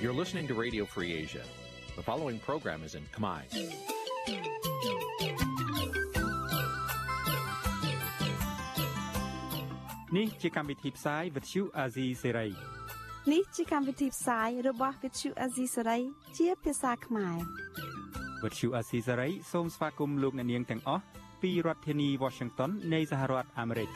You're listening to Radio Free Asia. The following program is in Khmer. នេះជាកម្មវិធីផ្សាយ Vuthu Azizi Serai នេះជាកម្មវិធីផ្សាយរបស់ Vuthu Azizi Serai ជាភាសាខ្មែរ Vuthu Azizi Serai សូមស្វាគមន៍លោកអ្នកនាងទាំងអស់ពីរដ្ឋធានី Washington នៃសហរដ្ឋអាមេរិក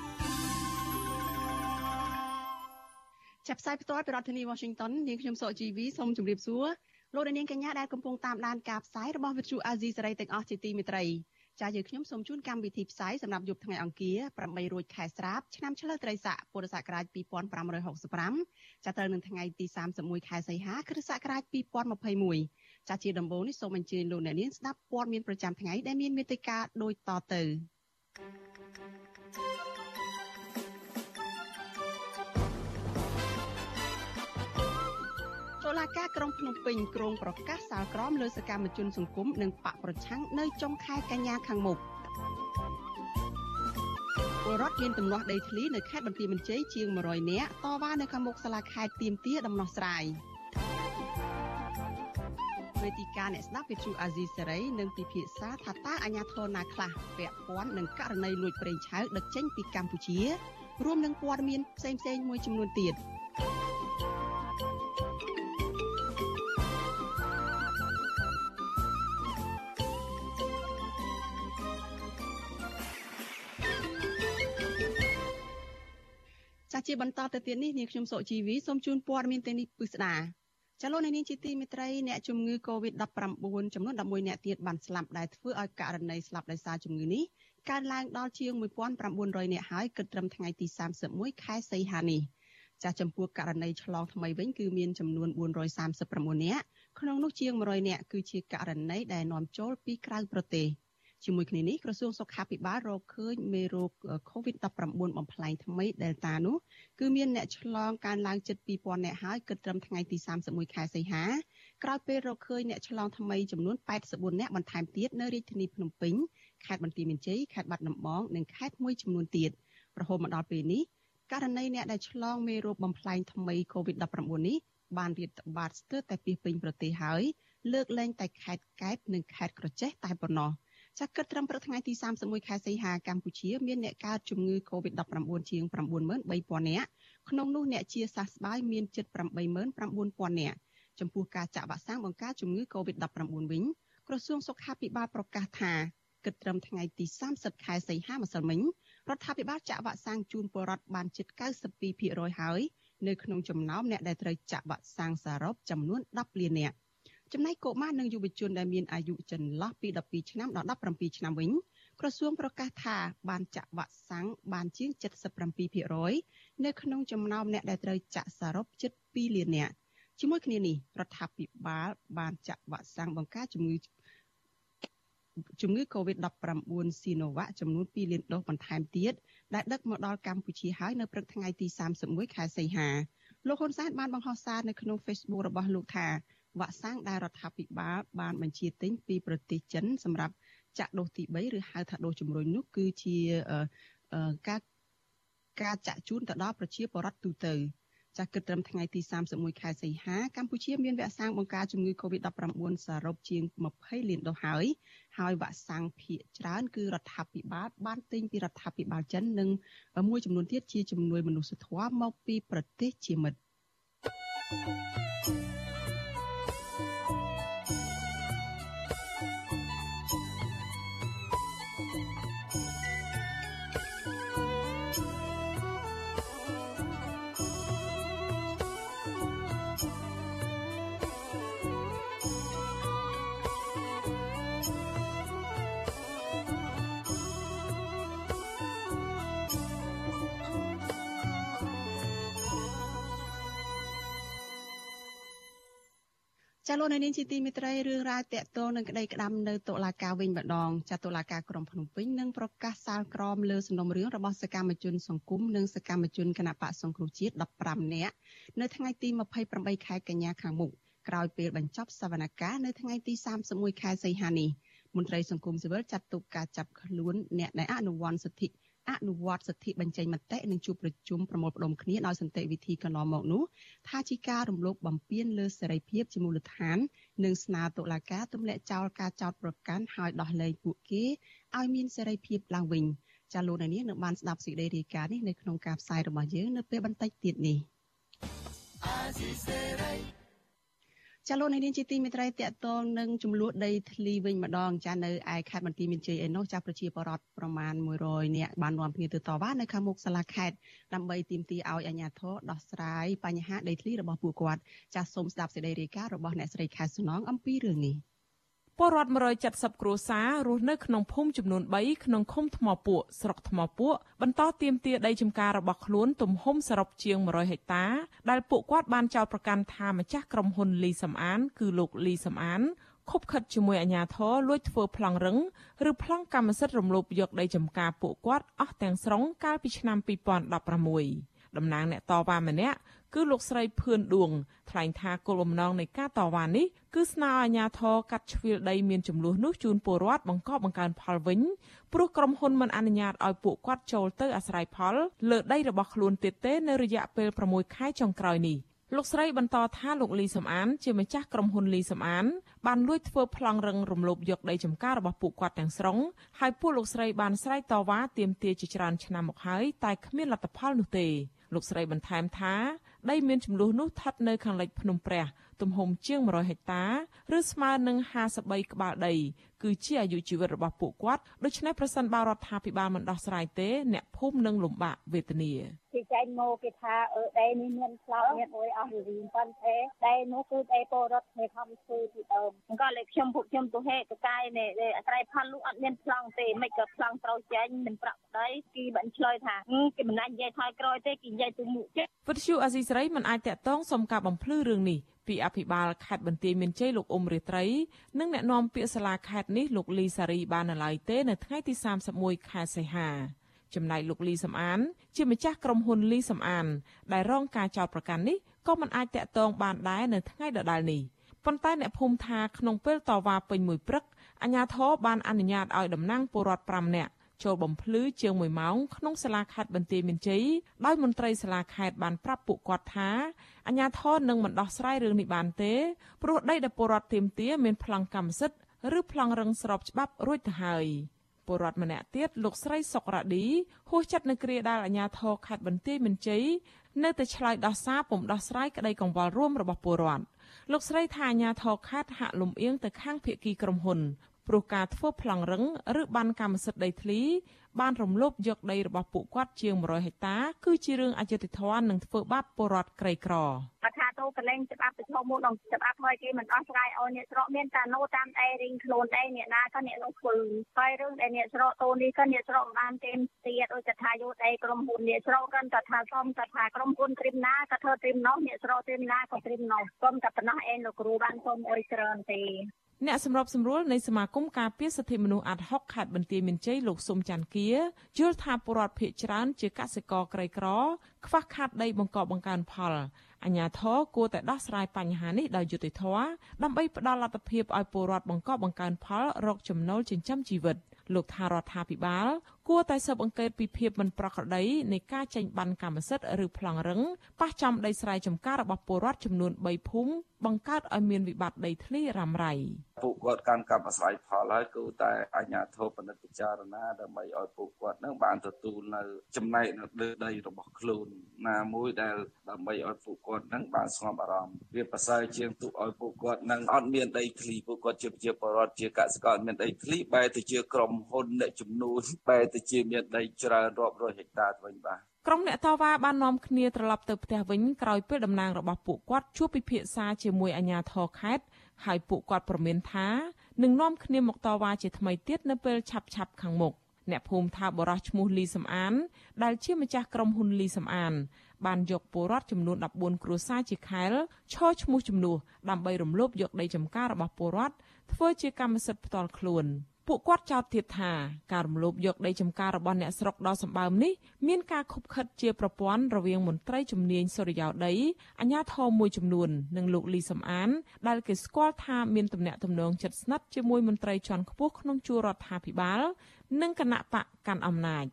ចាប់ផ្សាយផ្ទាល់ពីរដ្ឋធានី Washington នាងខ្ញុំសកជីវីសូមជម្រាបសួរលោកនាងកញ្ញាដែលកំពុងតាមដានការផ្សាយរបស់ Vuthu Azizi Serai ទាំងអស់ជាទីមេត្រីចាយើងខ្ញុំសូមជូនកម្មវិធីផ្សាយសម្រាប់យប់ថ្ងៃអង្គារ8រោចខែស្រាបឆ្នាំឆ្លូវត្រីស័កពុរសករាជ2565ចាត្រូវនឹងថ្ងៃទី31ខែសីហាគ្រិស្តសករាជ2021ចាជាដំបូងនេះសូមអញ្ជើញលោកអ្នកនាងស្ដាប់ព័ត៌មានប្រចាំថ្ងៃដែលមានមេត្តាដូចតទៅតុ លាការក្រុងភ្នំពេញក្រុងប្រកាសសាលក្រមលើសកម្មជនសង្គមនិងបកប្រឆាំងនៅចុងខែកញ្ញាខាងមុខពលរដ្ឋមានទំនាស់ដីធ្លីនៅខេត្តបន្ទាយមានជ័យជាង100នាក់តវ៉ានៅខាងមុខសាលាខេត្តទៀមទាដំណោះស្រាយវេទិកាអ្នកស្ដាប់វិទ្យុអាស៊ីសេរីនឹងពិភាក្សាថាតើអាញាធរណាខ្លះពាក់ព័ន្ធនឹងករណីលួចប្រេងឆៅដឹកចេញពីកម្ពុជា រួមនឹងព័ត៌មានផ្សេងៗមួយចំនួនទៀត។ ជាបន្តទៅទៀតនេះនាងខ្ញុំសុជីវីសូមជូនព័ត៌មានទាំងនេះពិស្ដាចលនានេះជាទីមេត្រីអ្នកជំងឺ Covid-19 ចំនួន11អ្នកទៀតបានស្លាប់ដែលធ្វើឲ្យករណីស្លាប់ដោយសារជំងឺនេះកើនឡើងដល់ជាង1900អ្នកហើយគិតត្រឹមថ្ងៃទី31ខែសីហានេះចាស់ចំពោះករណីឆ្លងថ្មីវិញគឺមានចំនួន439អ្នកក្នុងនោះជាង100អ្នកគឺជាករណីដែលនាំចូលពីក្រៅប្រទេស។ ជាមួយគ្នានេះក្រសួងសុខាភិបាលរកឃើញមេរោគ COVID-19 បំផ្លែងថ្មី Delta នោះគឺមានអ្នកឆ្លងកើនឡើងជិត2000អ្នកហើយគិតត្រឹមថ្ងៃទី31ខែសីហាក្រោយពេលរកឃើញអ្នកឆ្លងថ្មីចំនួន84អ្នកបន្ថែមទៀតនៅរាជធានីភ្នំពេញខេត្តបន្ទាយមានជ័យខេត្តបាត់ដំបងនិងខេត្តមួយចំនួនទៀតរហូតមកដល់ពេលនេះករណីអ្នកដែលឆ្លងមេរោគបំផ្លែងថ្មី COVID-19 នេះបានរាតត្បាតស្ទើរតែពីពេញប្រទេសហើយលើកលែងតែខេត្តកែបនិងខេត្តក្រចេះតែប៉ុណ្ណោះ ចាក់គិតត្រឹមព្រឹកថ្ងៃទី31ខែសីហាកម្ពុជាមានអ្នកកើតជំងឺ Covid-19 ជាង93000នាក់ក្នុងនោះអ្នកជាសះស្បើយមានជិត89000នាក់ចំពោះការចាក់វ៉ាក់សាំងបង្ការជំងឺ Covid-19 វិញក្រសួងសុខាភិបាលប្រកាសថាគិតត្រឹមថ្ងៃទី30ខែសីហាម្សិលមិញរដ្ឋាភិបាលចាក់វ៉ាក់សាំងជូនពលរដ្ឋបានជិត92%ហើយនៅក្នុងចំណោមអ្នកដែលត្រូវចាក់វ៉ាក់សាំងសរុបចំនួន10លាននាក់ ចំណែកកុមារនិងយុវជនដែលមានអាយុចន្លោះពី12ឆ្នាំដល់17ឆ្នាំវិញក្រសួងប្រកាសថាបានចាក់វ៉ាក់សាំងបានជាង77%នៅក្នុងចំណោមអ្នកដែលត្រូវចាក់សរុបជិត2លាននាក់ជាមួយគ្នានេះរដ្ឋាភិបាលបានចាក់វ៉ាក់សាំងបង្ការជំងឺជំងឺ Covid-19 Sinovac ចំនួន2លានដូសបន្ថែមទៀតដែលដឹកមកដល់កម្ពុជាហើយនៅព្រឹកថ្ងៃទី31ខែសីហាលោកហ៊ុនសែនបានបង្ហោះសារនៅក្នុង Facebook របស់លោកថា វ៉ាក់សាំងដែលរដ្ឋាភិបាលបានបញ្ជាទិញពីប្រទេសចិនសម្រាប់ចាក់ដូសទី3ឬហៅថាដូសជំរុញនោះគឺជាការការចាក់ជូនទៅដល់ប្រជាពលរដ្ឋទូទៅចាស់គិតត្រឹមថ្ងៃទី31ខែសីហាកម្ពុជាមានវ៉ាក់សាំងបង្ការជំងឺ Covid-19 សរុបជាង20លានដូសហើយហើយវ៉ាក់សាំងភាគច្រើនគឺរដ្ឋាភិបាលបានទិញពីរដ្ឋាភិបាលចិននិងមួយចំនួនទៀតជាជំនួយមនុស្សធម៌មកពីប្រទេសជាមិត្ត thank you ចាលោកនៅនាងជាទីមេត្រីរឿងរ៉ាវតាក់ទងនឹងក្តីក្តាំនៅតុលាការវិញម្ដងចាតុលាការក្រុងភ្នំពេញនឹងប្រកាសសាលក្រមលើសំណុំរឿងរបស់សកម្មជនសង្គមនិងសកម្មជនគណបកសង្គ្រោះជាតិ15នាក់នៅថ្ងៃទី28ខែកញ្ញាខាងមុខក្រោយពេលបញ្ចប់សវនកម្មនៅថ្ងៃទី31ខែសីហានេះមន្ត្រីសង្គមស៊ីវិលចាត់ទុកការចាប់ខ្លួនអ្នកដែលអនុវត្តសិទ្ធិ អនុវត្តសិទ្ធិបញ្ចេញមតិនិងជួបប្រជុំប្រមូលផ្ដុំគ្នាដោយសន្តិវិធីកន្លងមកនោះថាជាការរំលោភបំពានលើសេរីភាពជាមូលដ្ឋាន និងស្នើតុលាការទម្លាក់ចោលការចោទប្រកាន់ហើយដោះលែងពួកគេឲ្យមានសេរីភាពឡើងវិញចាលោកនាងនឹងបានស្ដាប់សេចក្តីរាយការណ៍នេះនៅក្នុងការផ្សាយរបស់យើងនៅពេលបន្តិចទៀតនេះ ចាលោកនាងជាទីមេត្រីតកតងនឹងចំនួនដីធ្លីវិញម្ដងចានៅឯខេត្តបន្ទាយមានជ័យឯនោះចាប្រជាពលរដ្ឋប្រមាណ100នាក់បាននាំគ្នាទៅតវ៉ានៅខាងមុខសាលាខេត្តដើម្បីទាមទារឲ្យអាជ្ញាធរដោះស្រាយបញ្ហាដីធ្លីរបស់ពួកគាត់ចាសូមស្ដាប់សេចក្តីរាយការណ៍របស់អ្នកស្រីខែសំណងអំពីរឿងនេះ។ ពលរដ្ឋ170គ្រួសាររស់នៅក្នុងភូមិចំនួន3ក្នុងឃុំថ្មពួកស្រុកថ្មពួកបន្តទាមទារដីចម្ការរបស់ខ្លួនទំហំសរុបជាង100ហិកតា ដែលពួកគាត់បានចោទប្រកាន់ថាម្ចាស់ក្រុមហ៊ុនលីសំអាន គឺលោកលីសំអានខົບខិតជាមួយអាជ្ញាធរលួចធ្វើប្លង់រឹងឬប្លង់កម្មសិទ្ធិរំលោភយកដីចម្ការពួកគាត់អស់ទាំងស្រុងកាលពីឆ្នាំ2016 តំណាងអ្នកតវ៉ាម្នាក់គឺលោកស្រីភឿនឌួងថ្លែងថាគោលបំណងនៃការតវ៉ានេះគឺស្នើឲ្យអាជ្ញាធរកាត់ជ្រៀលដីមានចំនួននោះជូនពលរដ្ឋបង្កប់បង្កើនផលវិញព្រោះក្រុមហ៊ុនមិនអនុញ្ញាតឲ្យពួកគាត់ចូលទៅអាស្រ័យផលលើដីរបស់ខ្លួនទៀតទេនៅរយៈពេល6ខែចុងក្រោយនេះលោកស្រីបន្តថាលោកលីសំអានជាម្ចាស់ក្រុមហ៊ុនលីសំអានបានលួចធ្វើប្លង់រឹងរំលោភយកដីចម្ការរបស់ពួកគាត់ទាំងស្រុងហើយពួកលោកស្រីបានស្រែកតវ៉ាទាមទារជាច្រើនឆ្នាំមកហើយតែគ្មានលទ្ធផលនោះទេ លោកស្រីបន្ថែមថាដីមានចំនួននោះស្ថិតនៅខាងលិចភ្នំព្រះ ទំហំជាង100ហិកតា ឬស្មើនឹង53ក្បាលដី គឺជាអាយុជីវិតរបស់ពួកគាត់ដូច្នេះប្រសិនបើរដ្ឋាភិបាលមិនដោះស្រាយទេ អ្នកភូមិនឹងលំបាកវេទនាគេចែកមកគេថាអឺដីនេះមានផ្លោកមានអុយអស់រៀងប៉ុន្តែដីនោះគឺដីពលរដ្ឋគេខំធ្វើពីដើមក៏លេខ្ញុំពួកខ្ញុំទៅហេតុកាយនេះអត្រ័យផលលុអត់មានផ្លង់ទេមិនក៏ផ្លង់ត្រូវចេញមិនប្រាក់ប្តីគេបានឆ្លើយថាគេមិនណានិយាយថយក្រោយទេគេនិយាយទៅមុខចេះវិទ្យុអាស៊ីសេរីមិនអាចតាក់ទងសុំការបំភ្លឺរឿងនេះពីអភិបាលខេត្តបន្ទាយមានជ័យលោកអ៊ុំរាត្រីនិងអ្នកនាំពាក្យសាលាខេត្តនេះលោកលីសារីបាននៅឡើយទេនៅថ្ងៃទី31ខែសីហាចំណែកលោកលីសំអាន ជាម្ចាស់ក្រុមហ៊ុនលីសំអាន ដែលរងការចោទប្រកាន់នេះក៏មិនអាចតាក់ទងបានដែរនៅថ្ងៃដដែលនេះប៉ុន្តែអ្នកភូមិថាក្នុងពេលតវ៉ាពេញមួយព្រឹកអាជ្ញាធរបានអនុញ្ញាតឲ្យតំណាងពលរដ្ឋ5នាក់ចូលបំភ្លឺជាង1ម៉ោងក្នុងសាលាខេត្តបន្ទាយមានជ័យដោយមន្ត្រីសាលាខេត្តបានប្រាប់ពួកគាត់ថាអាជ្ញាធរនឹងមិនដោះស្រាយរឿងនេះបានទេព្រោះដីដែលពលរដ្ឋទាមទារមានប្លង់កម្មសិទ្ធិ ឬប្លង់រឹងស្របច្បាប់រួចទៅហើយពលរដ្ឋម្នាក់ទៀតលោកស្រីសុករ៉ាឌីហួសចិត្តនៅគ្រាដែលអាជ្ញាធរខេត្តបន្ទាយមានជ័យនៅតែឆ្លើយដោះសារពុំដោះស្រាយក្តីកង្វល់រួមរបស់ពលរដ្ឋលោកស្រីថាអាជ្ញាធរខេត្តហាក់លំអៀងទៅខាងភៀកគីក្រុមហ៊ុន ព្រោះការធ្វើប្លង់រឹងឬបានកម្មសិទ្ធិដីធ្លី បានរំលោភយកដីរបស់ពួកគាត់ជាង100ហិកតាគឺជារឿងអយុត្តិធម៌និងធ្វើបាបពលរដ្ឋក្រីក្របើថាទៅកលែងច្បាប់ប្រឈមមុខនឹងច្បាប់ហើយគេមិនអស់ស្រាយឲ្យអ្នកស្រកមានតែណូតាមអេរីងខ្លួនអេអ្នកណាក៏អ្នកនោះធ្វើហើយរឿងដែលអ្នកស្រកតូននេះក៏អ្នកស្រកបានទេទៀតដូចថាយោដីក្រុមហ៊ុនអ្នកស្រកក៏ថាសុំក៏ថាក្រុមហ៊ុនត្រៀមណាក៏ធ្វើត្រៀមនោះអ្នកស្រកត្រៀមណាក៏ត្រៀមនោះគុំតែប៉ុណ្ណោះអេលោកគ្រូបានសុំអុយច្រើនទេ អ្នកសម្របសម្រួលនៃសមាគមការពារសិទ្ធិមនុស្សអាត់ហុកខេត្តបន្ទាយមានជ័យលោកសុំច័ន្ទគាយល់ថាពលរដ្ឋភៀសច្រើនជាកសិករក្រីក្រ ខ្វះខាតដីបង្កប់បង្កើនផលអញ្ញាធរគួរតែដោះស្រាយបញ្ហានេះដោយយុត្តិធម៌ដើម្បីផ្ដល់លទ្ធភាពឲ្យពលរដ្ឋបង្កប់បង្កើនផលរកចំណូលចិញ្ចឹមជីវិតលោកថារដ្ឋាភិបាលគួរតែស៊ើបអង្កេតពីភាពមិនប្រក្រតីនៃការចេញបានកម្មសិទ្ធិឬប្លង់រឹងប៉ះចំដីស្រែចម្ការរបស់ពលរដ្ឋចំនួន3ភូមិបង្កើតឲ្យមានវិបត្តិដីធ្លីរ៉ាំរ៉ៃពួកគាត់កាន់កម្មអាស្រ័យផលហើយគឺតែអញ្ញាធិបពិនិត្យពិចារណាដើម្បីឲ្យពួកគាត់នឹងបានទទួលនៅចំណែកនៅដីរបស់ខ្លួនណាមួយដែលដើម្បីឲ្យពួកគាត់នឹងបានស្ងប់អារម្មណ៍វាប្រសើរជាងទុកឲ្យពួកគាត់នឹងអត់មានដីធ្លីពួកគាត់ជាប្រជាពលរដ្ឋជាកសិករអត់មានដីធ្លីបែរទៅជាក្រុមហ៊ុនអ្នកចំនួនបែរទៅជាមានដីច្រើនរាប់រយហិកតាវិញបាទក្រុមអ្នកតវ៉ាបាននាំគ្នាត្រឡប់ទៅផ្ទះវិញក្រោយពេលតំណាងរបស់ពួកគាត់ជួបពិភាក្សាជាមួយអាជ្ញាធរខេត្តហើយពួកគាត់ប្រមានថានឹងនាំគ្នាមកតវ៉ាជាថ្មីទៀតនៅពេលឆាប់ឆាប់ខាងមុខអ្នកភូមិថាបរោះឈ្មោះលីសំអាន ដែលជាម្ចាស់ក្រុមហ៊ុនលីសំអាន បានយកពលរដ្ឋចំនួន14គ្រួសារជាខែលឈរឈ្មោះជំនួសដើម្បីរំលោភយកដីចម្ការរបស់ពលរដ្ឋធ្វើជាកម្មសិទ្ធិផ្ទាល់ខ្លួន។ ពួកគាត់ចោទទៀតថាការរំលោភយកដីចម្ការរបស់អ្នកស្រុកដ៏សម្បើមនេះមានការខុបខិតជាប្រព័ន្ធរវាងមន្ត្រីជំនាញសុរិយោដីអាជ្ញាធរមួយចំនួននិងលោកលីសំអាន ដែលគេស្គាល់ថាមានទំនាក់ទំនងជិតស្និទ្ធជាមួយមន្ត្រីជាន់ខ្ពស់ក្នុងជួររដ្ឋាភិបាល និងគណៈបកកាន់អំណាច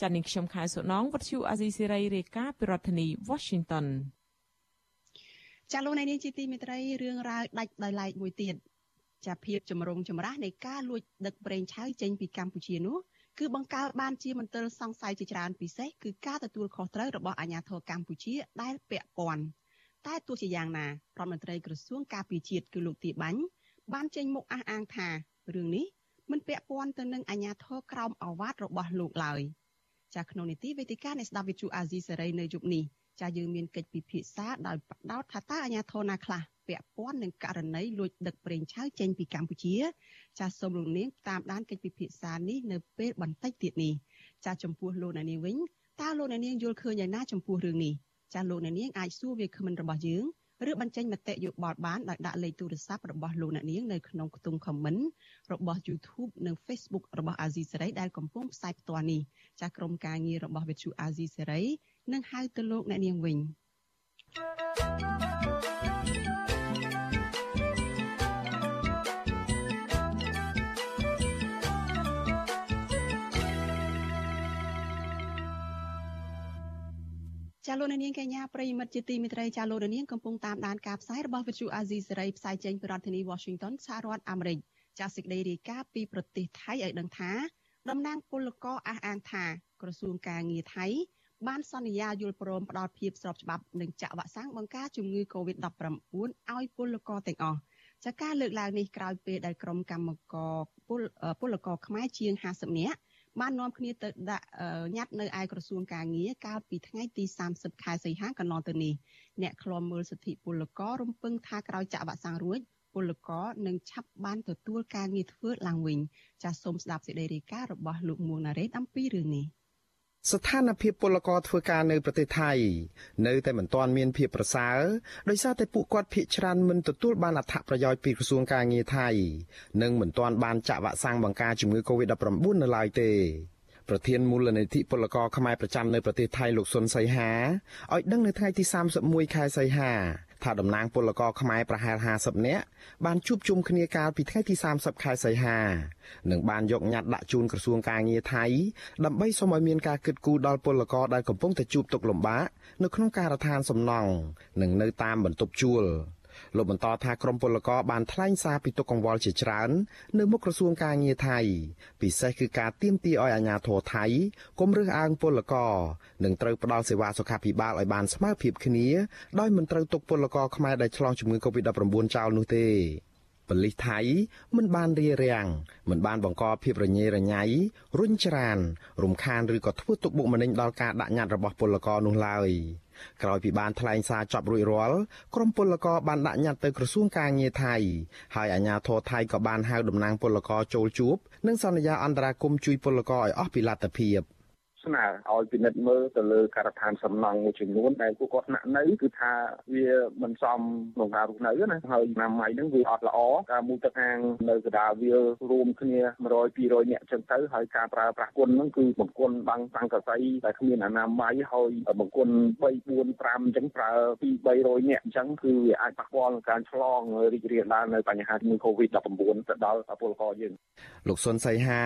ចានាងខ្ញុំខែសុណងវັດឈូអាស៊ីសេរីរាយការណ៍ពីរដ្ឋធានី Washington ចាលោកនាងជាទីមេត្រីរឿងរ៉ាវដាច់ដោយឡែកមួយទៀត ចាភាពចម្រូងចម្រាសនៃការលួចដឹកប្រេងឆៅចេញពីកម្ពុជានោះគឺបង្កើតបានជាមន្ទិលសង្ស័យជាច្រើនពិសេសគឺការទទួលខុសត្រូវរបស់អាជ្ញាធរកម្ពុជាដែលពាក់ព័ន្ធតែទោះជាយ៉ាងណារដ្ឋមន្ត្រីក្រសួងការពារជាតិគឺលោកទីបាញ់បានចេញមុខអះអាងថារឿងនេះមិនពាក់ព័ន្ធទៅនឹងអាជ្ញាធរក្រោមអាវ៉ាតរបស់លោកឡើយចាក្នុងនីតិវេទិកានៃស្ដាប់វិទ្យុអាស៊ីសេរីនៅយប់នេះ ចាយើងមានកិច្ចពិភាក្សាដោយបដោតថាតើអាជ្ញាធរណាខ្លះពាក់ព័ន្ធនឹងករណីលួចដឹកប្រេងឆៅចេញពីកម្ពុជា ចាសសូមលោកនាងតាមដានកិច្ចពិភាក្សានេះនៅពេលបន្តិចទៀតនេះចាសចំពោះលោកអ្នកនាងវិញតើលោកអ្នកនាងយល់ឃើញយ៉ាងណាចំពោះរឿងនេះចាសលោកអ្នកនាងអាចសួរវាគ្មិនរបស់យើងឬបញ្ចេញមតិយោបល់បានដោយដាក់លេខទូរស័ព្ទរបស់លោកអ្នកនាងនៅក្នុងខ្ទង់ comment របស់ YouTube និង Facebook របស់ Azizi Serai ដែលកំពុងផ្សាយផ្ទាល់នេះចាសក្រុមការងាររបស់ Vithu Azizi Serai នឹងហៅទៅលោកអ្នកនាងវិញ thank you ចាលោកនាងកញ្ញាប្រិយមិត្តជាទីមេត្រីចាលោកនាងកំពុងតាមដានការផ្សាយរបស់វិទ្យុអាស៊ីសេរីផ្សាយចេញពីរដ្ឋធានី Washington សហរដ្ឋអាមេរិកចាសេចក្តីរាយការណ៍ពីប្រទេសថៃឲ្យដឹងថាតំណាងពលករអះអាងថាក្រសួងការងារថៃ បានសន្យាយល់ព្រមផ្ដល់ភាពស្របច្បាប់និងចាក់វ៉ាក់សាំងបង្ការជំងឺ Covid-19 ឲ្យពលករទាំងអស់ចាការលើកឡើងនេះក្រោយពេលដែលក្រុមកម្មករពលករខ្មែរជាង50នាក់បាននាំគ្នាទៅដាក់ញត្តិនៅឯក្រសួងការងារកាលពីថ្ងៃទី30ខែសីហាកន្លងទៅនេះអ្នកឃ្លាំមើលសិទ្ធិពលកររំពឹងថាក្រោយចាក់វ៉ាក់សាំងរួចពលករនឹងឆាប់បានទទួលការងារធ្វើឡើងវិញចាសសូមស្ដាប់សេចក្តីរាយការណ៍របស់លោកមួងណារ៉េតអំពីរឿងនេះ ស្ថានភាពពលករធ្វើការនៅប្រទេសថៃនៅតែមិនទាន់មានភាពប្រសើរដោយសារតែពួកគាត់ភ័យច្រើនមិនទទួលបានអត្ថប្រយោជន៍ពីក្រសួងការងារថៃនិងមិនទាន់បានចាក់វ៉ាក់សាំងបង្ការជំងឺ Covid-19 នៅឡើយទេប្រធានមូលនិធិពលករខ្មែរប្រចាំនៅប្រទេសថៃលោកសុនសីហាឲ្យដឹងនៅថ្ងៃទី31ខែសីហា ថាតំណាងពលករខ្មែរប្រហែល50នាក់បានជួបជុំគ្នាកាលពីថ្ងៃទី30ខែសីហានិងបានយកញត្តិដាក់ជូនក្រសួងការងារថៃដើម្បីសូមឲ្យមានការគិតគូរដល់ពលករដែលកំពុងតែជួបទុក្ខលំបាកនៅក្នុងការដ្ឋានសំណង់និងនៅតាមបន្ទប់ជួល លោកបន្តថាក្រមពលករបានថ្លែងសារពីទុកកង្វល់ជាច្រើន នៅមុខក្រសួងការងារថៃពិសេសគឺការទាមទារឲ្យអាជ្ញាធរថៃកុំរើសអើងពលករនិងត្រូវផ្ដល់សេវាសុខាភិបាលឲ្យបានស្មើភាពគ្នាដោយមិនត្រូវទុកពលករខ្មែរដែលឆ្លងជំងឺ Covid-19 ចោលនោះទេប៉ូលីសថៃមិនបានរារាំងមិនបានបង្កភាពរញ៉េរញ៉ៃរុញច្រានរំខានឬក៏ធ្វើទុកបុកម្នេញដល់ការដាក់ញត្តិរបស់ពលករនោះឡើយ ក្រោយពីបានថ្លែងសារចប់រួចរាល់ក្រុមពលករបានដាក់ញត្តិទៅក្រសួងការងារថៃហើយអាជ្ញាធរថៃក៏បានហៅតំណាងពលករចូលជួបនិងសន្យាអន្តរាគមន៍ជួយពលករឲ្យអស់ពីលទ្ធភាព។ ស្នើឲ្យពិនិត្យមើលទៅលើការដ្ឋានសំណង់មួយចំនួនដែលពួកគាត់ស្នាក់នៅគឺថាវាមិនសមក្នុងការរស់នៅណាហើយណាមៃហ្នឹងវាអត់ល្អការមួយទឹកហាងនៅកដាលវារួមគ្នា100 200នាក់ចឹងទៅហើយការប្រើប្រាស់គុណហ្នឹងគឺបង្គន់បាំងសង្កសីតែគ្មានអនាម័យហើយបង្គន់3 4 5អញ្ចឹងប្រើ2 300នាក់អញ្ចឹងគឺវាអាចប៉ះពាល់នឹងការឆ្លងរីករាលដាលនៅបញ្ហាជំងឺ Covid-19 ទៅដល់ពលករយើងលោកសុនសីហា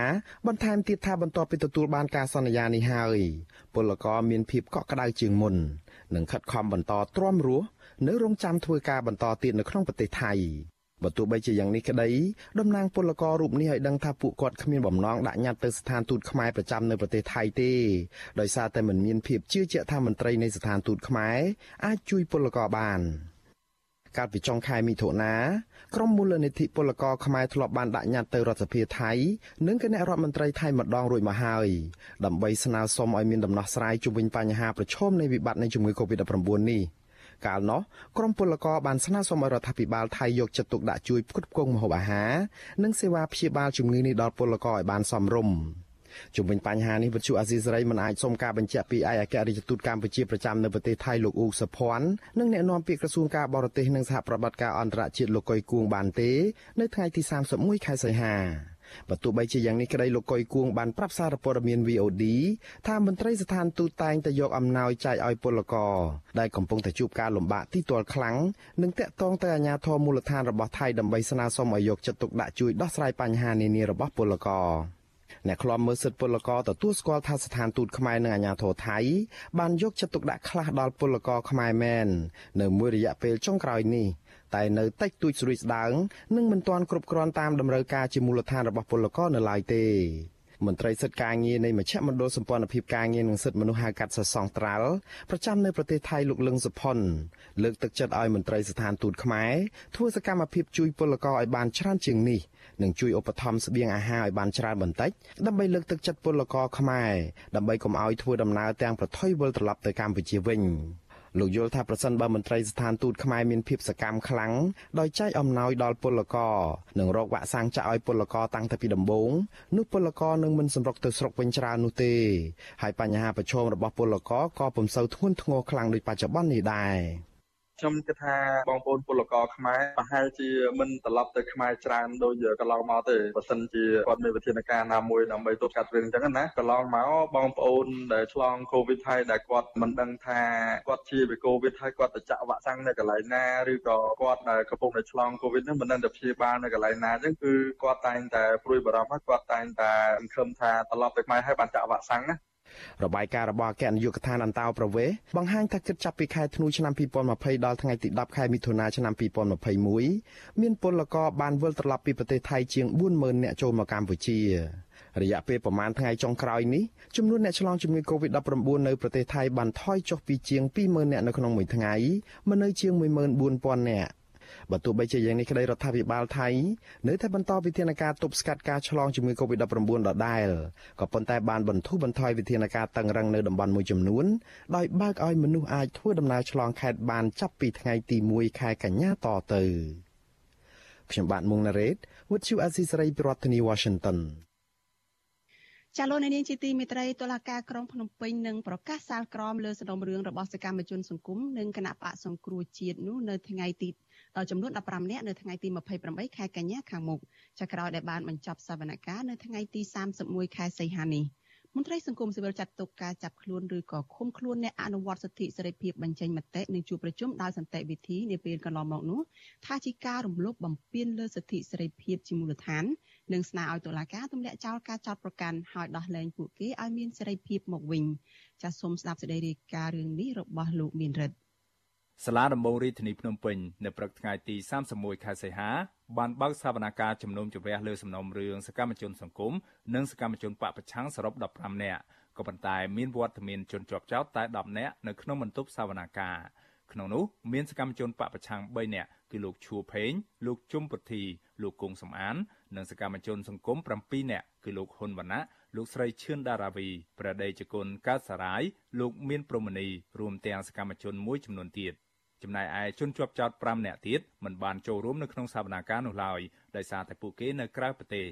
បន្ថែមទៀតថាបន្ទាប់ពីទទួលបានការសន្យានេះហើយពលករមានភាពកក់ក្ដៅជាងមុននិងខិតខំបន្តទ្រាំរស់នៅរងចាំធ្វើការបន្តទៀតនៅក្នុងប្រទេសថៃបើទោះបីជាយ៉ាងនេះក្តីតំណាងពលកររូបនេះឲ្យដឹងថាពួកគាត់គ្មានបំណងដាក់ញត្តិទៅស្ថានទូតខ្មែរប្រចាំនៅប្រទេសថៃទេដោយសារតែមិនមានភាពជឿជាក់ថាមន្ត្រីនៃស្ថានទូតខ្មែរអាចជួយពលករបាន។ កាលពីចុងខែមិថុនាក្រុមមូលនិធិពលករខ្មែរធ្លាប់បានដាក់ញត្តិទៅរដ្ឋសភាថៃនិងគណៈរដ្ឋមន្ត្រីថៃម្ដងរួចមកហើយដើម្បីស្នើសុំឲ្យមានដំណោះស្រាយជុំវិញបញ្ហាប្រឈមនៃវិបត្តិនៃជំងឺ Covid-19 នេះកាលនោះក្រមពលករបានស្នើសុំឲ្យរដ្ឋាភិបាលថៃយកចិត្តទុកដាក់ជួយផ្គត់ផ្គង់ម្ហូបអាហារនិងសេវាព្យាបាលជំងឺនេះដល់ពលករឲ្យបានសមរម្យ។ ជុំវិញបញ្ហានេះវិទ្យុអាស៊ីសេរីមិនអាចសុំការបញ្ជាក់ពីឯកអគ្គរដ្ឋទូតកម្ពុជាប្រចាំនៅប្រទេសថៃលោកអ៊ូសុភ័ណ្ឌនិងអ្នកនាំពាក្យក្រសួងការបរទេសនិងសហប្រតិបត្តិការអន្តរជាតិលោកកុយគួងបានទេ នៅថ្ងៃទី31ខែសីហាបើទោះបីជាយ៉ាងនេះក្តីលោកកុយគួងបានប្រាប់សារព័ត៌មាន VOD ថាមន្ត្រីស្ថានទូតតែងតែយកអំណោយចែកឲ្យពលករដែលកំពុងតែជួបការលំបាកទីទាល់ខ្លាំងនិងតាក់ទងទៅអាជ្ញាធរមូលដ្ឋានរបស់ថៃដើម្បីស្នើសុំឲ្យយកចិត្តទុកដាក់ជួយដោះស្រាយបញ្ហានានារបស់ពលករ អ្នកខ្លំមើលសិទ្ធិពលករទទួលស្គាល់ថាស្ថានទូតខ្មែរនិងអាជ្ញាធរថៃបានយកចិត្តទុកដាក់ខ្លះដល់ពលករខ្មែរមែននៅមួយរយៈពេលចុងក្រោយនេះតែនៅតិចតួចស្រួយស្ដាងនិងមិនទាន់គ្រប់គ្រាន់តាមតម្រូវការជាមូលដ្ឋានរបស់ពលករនៅឡើយទេ មន្ត្រីសិទ្ធិការងារនៃមជ្ឈមណ្ឌលសម្ព័ន្ធភាពការងារនិងសិទ្ធិមនុស្សហៅកាត់សសងត្រាល់ប្រចាំនៅប្រទេសថៃលោកលឹងសុផុនលើកទឹកចិត្តឲ្យមន្ត្រីស្ថានទូតខ្មែរធ្វើសកម្មភាពជួយពលករឲ្យបានច្រើនជាងនេះនិងជួយឧបត្ថម្ភស្បៀងអាហារឲ្យបានច្រើនបន្តិចដើម្បីលើកទឹកចិត្តពលករខ្មែរដើម្បីកុំឲ្យធ្វើដំណើរទាំងប្រថុយវិលត្រឡប់ទៅកម្ពុជាវិញ លោកយល់ថាប្រសិនបើមន្ត្រីស្ថានទូតខ្មែរមានភាពសកម្មខ្លាំងដោយចែកអំណោយដល់ពលករនិងរកវ៉ាក់សាំងចាក់ឲ្យពលករតាំងតែពីដំបូងនោះពលករនឹងមិនសម្រុកទៅស្រុកវិញច្រើននោះទេហើយបញ្ហាប្រឈមរបស់ពលករក៏ពុំសូវធ្ងន់ធ្ងរខ្លាំងដូចបច្ចុប្បន្ននេះដែរ ខ្ញុំគិតថាបងប្អូនពលករខ្មែរប្រហែលជាមិនត្រឡប់ទៅខ្មែរច្រើនដូចកន្លងមកទេបើសិនជាគាត់មានវិធានការណាមួយដើម្បីទប់ស្កាត់រឿងអញ្ចឹងណាកន្លងមកបងប្អូនដែលឆ្លងកូវីដហើយដែលគាត់មិនដឹងថាគាត់ជាវិកូវីដហើយគាត់ទៅចាក់វ៉ាក់សាំងនៅកន្លែងណាឬក៏គាត់ដែលកំពុងតែឆ្លងកូវីដហ្នឹងមិនដឹងទៅព្យាបាលនៅកន្លែងណាអញ្ចឹងគឺគាត់តែងតែព្រួយបារម្ភហើយគាត់តែងតែសង្ឃឹមថាត្រឡប់ទៅខ្មែរហើយបានចាក់វ៉ាក់សាំងណា របាយការណ៍របស់អគ្គនាយកដ្ឋានអន្តោប្រវេសន៍បង្ហាញថាគិតចាប់ពីខែធ្នូឆ្នាំ2020ដល់ថ្ងៃទី10ខែមិថុនាឆ្នាំ2021មានពលករបានវិលត្រឡប់ពីប្រទេសថៃជាង40000នាក់ចូលមកកម្ពុជារយៈពេលប្រមាណថ្ងៃចុងក្រោយនេះចំនួនអ្នកឆ្លងជំងឺ Covid-19 នៅប្រទេសថៃបានថយចុះពីជាង20000នាក់នៅក្នុងមួយថ្ងៃមកនៅជាង14000នាក់ បើទោះបីជាយ៉ាងនេះក្តីរដ្ឋាភិបាលថៃនៅតែបន្តវិធានការទប់ស្កាត់ការឆ្លងជំងឺ Covid-19 ដដែលក៏ប៉ុន្តែបានបន្ធូរបន្ថយវិធានការតឹងរឹងនៅតំបន់មួយចំនួនដោយបើកឲ្យមនុស្សអាចធ្វើដំណើរឆ្លងខេត្តបានចាប់ពីថ្ងៃទី1ខែកញ្ញាតទៅខ្ញុំបាទមុងណារ៉េត With you Azizi Saray ប្រធានាទី Washington ចាលោកនាងជាទីមេត្រីតុលាការក្រុងភ្នំពេញនឹងប្រកាសសាលក្រមលើសំណុំរឿងរបស់សកម្មជនសង្គមនិងគណៈបកសង្គ្រោះជាតិនោះនៅថ្ងៃទី ចំនួន15នាក់នៅថ្ងៃទី28ខែកញ្ញាខាងមុខចាក្រោយដែលបានបញ្ចប់សវនកម្មនៅថ្ងៃទី31ខែសីហានេះមន្ត្រីសង្គមស៊ីវិលចាត់ទុកការចាប់ខ្លួនឬក៏ឃុំខ្លួនអ្នកអនុវត្តសិទ្ធិសេរីភាពបញ្ចេញមតិនិងជួបប្រជុំដោយសន្តិវិធីនាពេលកន្លងមកនោះថាជាការរំលោភបំពានលើសិទ្ធិសេរីភាពជាមូលដ្ឋាននិងស្នើឲ្យតុលាការទម្លាក់ចោលការចោទប្រកាន់ហើយដោះលែងពួកគេឲ្យមានសេរីភាពមកវិញចាសសូមស្ដាប់សេចក្តីរាយការណ៍រឿងនេះរបស់លោកមានរិទ្ធ សាលាដំបងរាជធានីភ្នំពេញនៅព្រឹកថ្ងៃទី31ខែសីហាបានបើកសវនកម្មជំនុំជម្រះលើសំណុំរឿងសកម្មជនសង្គមនិងសកម្មជនបពប្រឆាំងសរុប15នាក់ក៏ប៉ុន្តែមានវត្តមានជនជាប់ចោតតែ10នាក់នៅក្នុងបន្ទប់សវនកម្មក្នុងនោះមានសកម្មជនបពប្រឆាំង3នាក់គឺលោកឈួផេងលោកជុំពុទ្ធីលោកគង់សំអាន និងសកម្មជនសង្គម7នាក់គឺលោកហ៊ុនវណ្ណៈលោកស្រីឈឿនដារាវីប្រដេជគុណកើតសារាយលោកមានព្រមនីរួមទាំងសកម្មជនមួយចំនួនទៀត ចំណែកឯជនជាប់ចោត5នាក់ទៀតមិនបានចូលរួមនៅក្នុងសវនាការនោះឡើយដោយសារតែពួកគេនៅក្រៅប្រទេស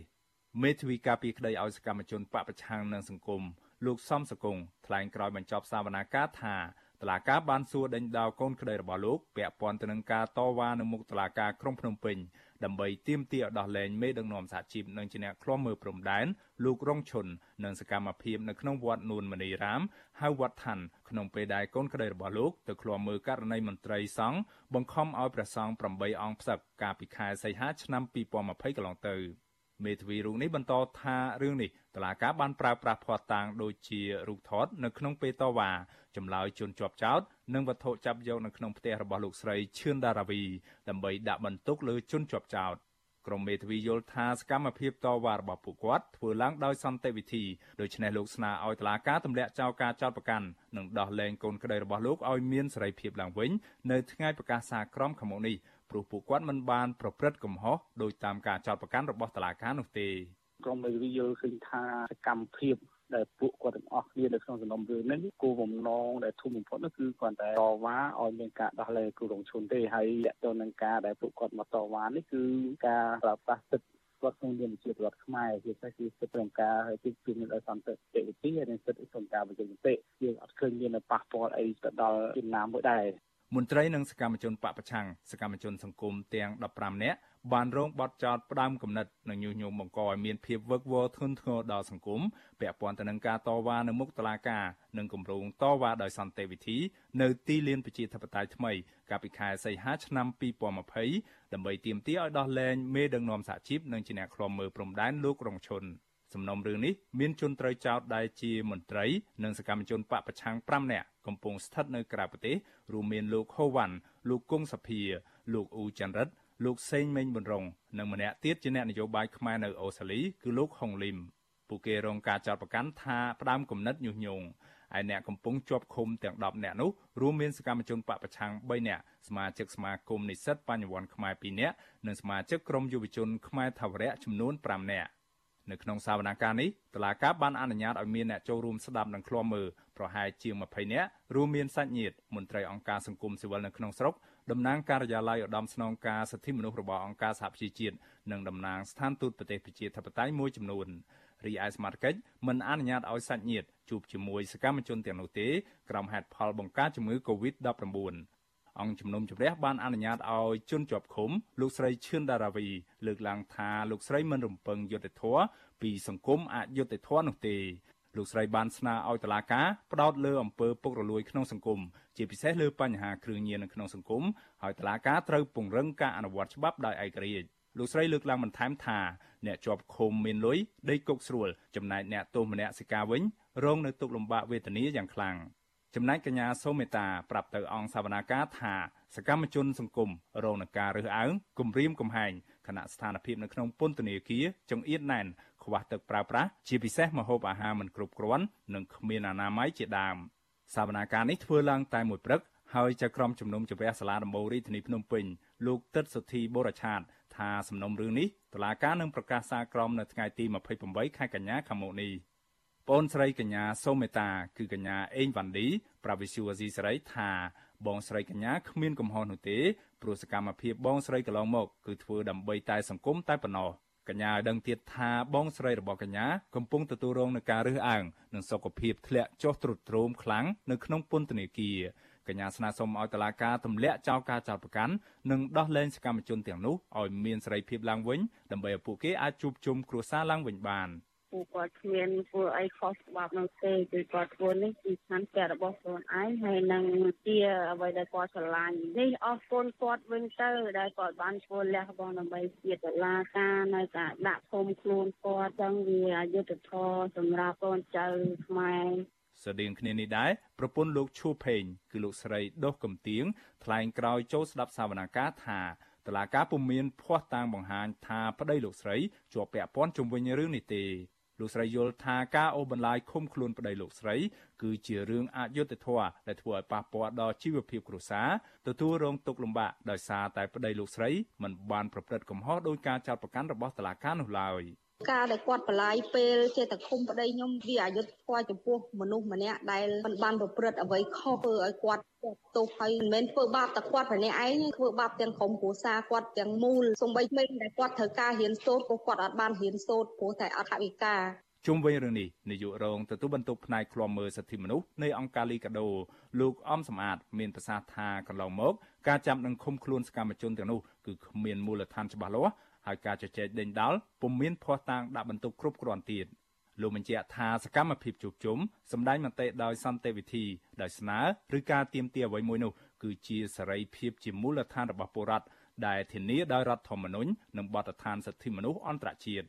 មេធាវីការពីក្តីឲ្យសកម្មជនបពប្រឆាំងនឹងសង្គមលោកសំសកុងថ្លែងក្រោយបញ្ចប់សវនាការថា តឡាការបានសួរដេញដោលកូនក្តីរបស់លោកពាក់ព័ន្ធទៅនឹងការតវ៉ានៅមុខតឡាការក្រុងភ្នំពេញដើម្បីទាមទារឲ្យដោះលែងមេដឹកនាំសហជីពនិងជាអ្នកឃ្លាំមើលព្រំដែនលោករងឈុននិងសកម្មភាពនៅក្នុងវត្តនួនមនីរាមហៅវត្តឋានក្នុងពេលដែលកូនក្តីរបស់លោកទៅឃ្លាំមើលករណីមន្ត្រីសង្ឃបង្ខំឲ្យព្រះសង្ឃ8អង្គផ្សឹកកាលពីខែសីហាឆ្នាំ2020កន្លងទៅ មេធាវីរូបនេះបន្តថារឿងនេះតឡាកាបានប្រើប្រាស់ភ័ស្តុតាងដូចជារូបថតនៅក្នុងពេលតវ៉ាចម្លើយជនជាប់ចោតនិងវត្ថុចាប់យកនៅក្នុងផ្ទះរបស់លោកស្រីឈឿនដារាវីដើម្បីដាក់បន្ទុកលើជនជាប់ចោតក្រុមមេធាវីយល់ថាសកម្មភាពតវ៉ារបស់ពួកគាត់ធ្វើឡើងដោយសន្តិវិធីដូច្នេះលោកស្នើឲ្យតុលាការទម្លាក់ចោលការចោទប្រកាន់និងដោះលែងកូនក្តីរបស់លោកឲ្យមានសេរីភាពឡើងវិញនៅថ្ងៃប្រកាសសារក្រមខាងមុខនេះ ព្រោះពួកគាត់មិនបានប្រព្រឹត្តកំហុសដោយតាមការចោទប្រកាន់របស់តុលាការនោះទេក្រុមមេធាវីយល់ឃើញថាសកម្មភាពដែលពួកគាត់ទាំងអស់គ្នានៅក្នុងសំណុំរឿងនេះគោលបំណងដែលធំបំផុតនោះគឺគ្រាន់តែតវ៉ាឲ្យមានការដោះលែងគ្រូរងឈុនទេហើយតទៅនឹងការដែលពួកគាត់មកតវ៉ានេះគឺការប្រើប្រាស់សិទ្ធិគាត់ក្នុងនាមជារដ្ឋខ្មែរជាពិសេសគឺសិទ្ធិក្នុងការហើយគឺគឺមានដោយសន្តិវិធីហើយនិងសិទ្ធិក្នុងការបញ្ចេញមតិយើងអត់ឃើញមានប៉ះពាល់អីទៅដល់ជំនាមមួយដែរ មន្ត្រីនិងសកម្មជនបពប្រឆាំងសកម្មជនសង្គមទាំង15នាក់បានរងបទចោទផ្ដាំគំនិតនិងញុះញង់បង្កឲ្យមានភាពវឹកវរធ្ងន់ធ្ងរដល់សង្គមពាក់ព័ន្ធទៅនឹងការតវ៉ានៅមុខតុលាការនិងគម្រោងតវ៉ាដោយសន្តិវិធីនៅទីលានប្រជាធិបតេយ្យថ្មីកាលពីខែសីហាឆ្នាំ2020ដើម្បីទាមទារឲ្យដោះលែងមេដឹកនាំសហជីពនិងជាអ្នកឃ្លាំមើលព្រំដែនលោករងឈុន សសំណុំរឿងនេះមានជនត្រូវចោទដែលជាមន្ត្រីនិងសកម្មជនបកប្រឆាំង5នាក់កំពុងស្ថិតនៅក្រៅប្រទេសរួមមានលោកហូវ៉ាន់លោកគង់សភាលោកអ៊ូច័ន្ទរិទ្ធលោកសេងមេងប៊ុនរងនិងម្នាក់ទៀតជាអ្នកនយោបាយខ្មែរនៅអូស្ត្រាលីគឺលោកហុងលីមពួកគេរងការចោទប្រកាន់ថាផ្ដាំគំនិតញុះញង់ឯអ្នកកំពុងជាប់ឃុំទាំង10នាក់នោះរួមមានសកម្មជនបកប្រឆាំង3នាក់សមាជិកសមាគមនិស្សិតបញ្ញវន្តខ្មែរ2នាក់និងសមាជិកក្រុមយុវជនខ្មែរថាវរៈចំនួន5នាក់ នៅក្នុងសវនកម្មនេះតឡាកាបានអនុញ្ញាតឲ្យមានអ្នកចូលរួមស្ដាប់និងឃ្លាំមើលប្រហែលជាង20នាក់រួមមានសាច់ញាតិមន្ត្រីអង្គការសង្គមស៊ីវិលនៅក្នុងស្រុកតំណាងការិយាល័យឧត្តមស្នងការសិទ្ធិមនុស្សរបស់អង្គការសហប្រជាជាតិនិងតំណាងស្ថានទូតប្រទេសប្រជាធិបតេយ្យមួយចំនួនរីឯសមាជិកមិនអនុញ្ញាតឲ្យសាច់ញាតិជួបជាមួយសកម្មជនទាំងនោះទេក្រុមហេតុផលបង្ការជំងឺ Covid-19 អង្គជំនុំជម្រះបានអនុញ្ញាតឲ្យជនជាប់ឃុំលោកស្រីឈឿនដារាវីលើកឡើងថាលោកស្រីមិនរំពឹងយុត្តិធម៌ពីសង្គមអយុត្តិធម៌នោះទេលោកស្រីបានស្នើឲ្យតុលាការផ្ដោតលើអំពើពុករលួយក្នុងសង្គមជាពិសេសលើបញ្ហាគ្រឿងញៀននៅក្នុងសង្គមហើយតុលាការត្រូវពង្រឹងការអនុវត្តច្បាប់ដោយឯករាជ្យលោកស្រីលើកឡើងបន្ថែមថាអ្នកជាប់ឃុំមានលុយដេកគុកស្រួលចំណែកអ្នកទោសមនសិការវិញរងនៅទុក្ខលំបាកវេទនាយ៉ាងខ្លាំង ចំណែកកញ្ញាសូមេតាប្រាប់ទៅអង្គសវនាការថាសកម្មជនសង្គមរងនឹងការរើសអើងគំរាមកំហែងខណៈស្ថានភាពនៅក្នុងពន្ធនាគារចង្អៀតណែនខ្វះទឹកប្រើប្រាស់ជាពិសេសម្ហូបអាហារមិនគ្រប់គ្រាន់និងគ្មានអនាម័យជាដើមសវនាការនេះធ្វើឡើងតែមួយព្រឹកហើយចៅក្រមជំនុំជម្រះសាលាដំបូងរាជធានីភ្នំពេញលោកទឹកសុធីបូរឆាតថាសំណុំរឿងនេះតុលាការនឹងប្រកាសសារក្រមនៅថ្ងៃទី28ខែកញ្ញាខាងមុខនេះ បងស្រីកញ្ញាសូមេតាគឺកញ្ញាអេងវ៉ាន់ឌីប្រាវិសុវអាស៊ីសេរីថាបងស្រីកញ្ញាគ្មានកំហុសនោះទេព្រោះសកម្មភាពបងស្រីកន្លងមកគឺធ្វើដើម្បីតែសង្គមតែប៉ុណ្ណោះកញ្ញាឲ្យដឹងទៀតថាបងស្រីរបស់កញ្ញាកំពុងទទួលរងនឹងការរើសអើងនិងសុខភាពធ្លាក់ចុះទ្រុឌទ្រោមខ្លាំងនៅក្នុងពន្ធនាគារកញ្ញាស្នើសុំឲ្យតុលាការទម្លាក់ចោលការចោទប្រកាន់និងដោះលែងសកម្មជនទាំងនោះឲ្យមានសេរីភាពឡើងវិញដើម្បីឲ្យពួកគេអាចជួបជុំគ្រួសារឡើងវិញបាន។ ពួកគាត់គ្មានធ្វើអីខុសច្បាប់នោះទេគឺគាត់ធ្វើនេះគឺឋានៈរបស់ខ្លួនឯងហើយនឹងជាអ្វីដែលគាត់ស្រឡាញ់នេះអរគុណគាត់វិញទៅដែលគាត់បានធ្វើលះបង់ដើម្បីជាតឡាការនៅការដាក់ភូមិខ្លួនគាត់ចឹងវាអយុត្តិធម៌សម្រាប់កូនចៅខ្មែរស្តៀងគ្នានេះដែរប្រពន្ធលោកឈូផេងគឺលោកស្រីដុសកំទៀងថ្លែងក្រោយចូលស្ដាប់សវនាការថាតឡាការពុំមានភ័ស្តុតាងបង្ហាញថាប្តីលោកស្រីជាប់ពាក់ព័ន្ធជំវិញរឿងនេះទេ លោកស្រីយល់ថាការអូសបន្លាយឃុំខ្លួនប្តីលោកស្រី គឺជារឿងអយុត្តិធម៌ដែលធ្វើឲ្យប៉ះពាល់ដល់ជីវភាពគ្រួសារទទួលរងទុក្ខលំបាកដោយសារតែប្តីលោកស្រីមិនបានប្រព្រឹត្តកំហុសដោយការចោទប្រកាន់របស់តុលាការនោះឡើយ។ ការដែលគាត់បលាយពេលចេះតែឃុំប្តីខ្ញុំវាអយុត្តិធម៌ចំពោះមនុស្សម្នាក់ដែលមិនបានប្រព្រឹត្តអ្វីខុសធ្វើឲ្យគាត់ទោសហើយមិនមែនធ្វើបាបតែគាត់ម្នាក់ឯងធ្វើបាបទាំងក្រុមគ្រួសារគាត់ទាំងមូលសូម្បីក្មេងដែលគាត់ត្រូវការរៀនសូត្រក៏គាត់អត់បានរៀនសូត្រព្រោះតែអត់ថវិកាជុំវិញរឿងនេះនាយករងទទួលបន្ទុកផ្នែកឃ្លាំមើលសិទ្ធិមនុស្សនៃអង្គការលីកាដូលោកអំសំអាតមានប្រសាសន៍ថាកន្លងមកការចាប់និងឃុំខ្លួនសកម្មជនទាំងនោះគឺគ្មានមូលដ្ឋានច្បាស់លាស់ ហើយការជជែកដេញដោលពុំមានភ័ស្តុតាងដាក់បន្ទុកគ្រប់គ្រាន់ទៀតលោកបញ្ជាក់ថាសកម្មភាពជួបជុំសម្ដែងមតិដោយសន្តិវិធីដោយស្នើឬការទៀមទាអ្វីមួយនោះគឺជាសេរីភាពជាមូលដ្ឋានរបស់ពលរដ្ឋដែលធានាដោយរដ្ឋធម្មនុញ្ញនិងបទដ្ឋានសិទ្ធិមនុស្សអន្តរជាតិ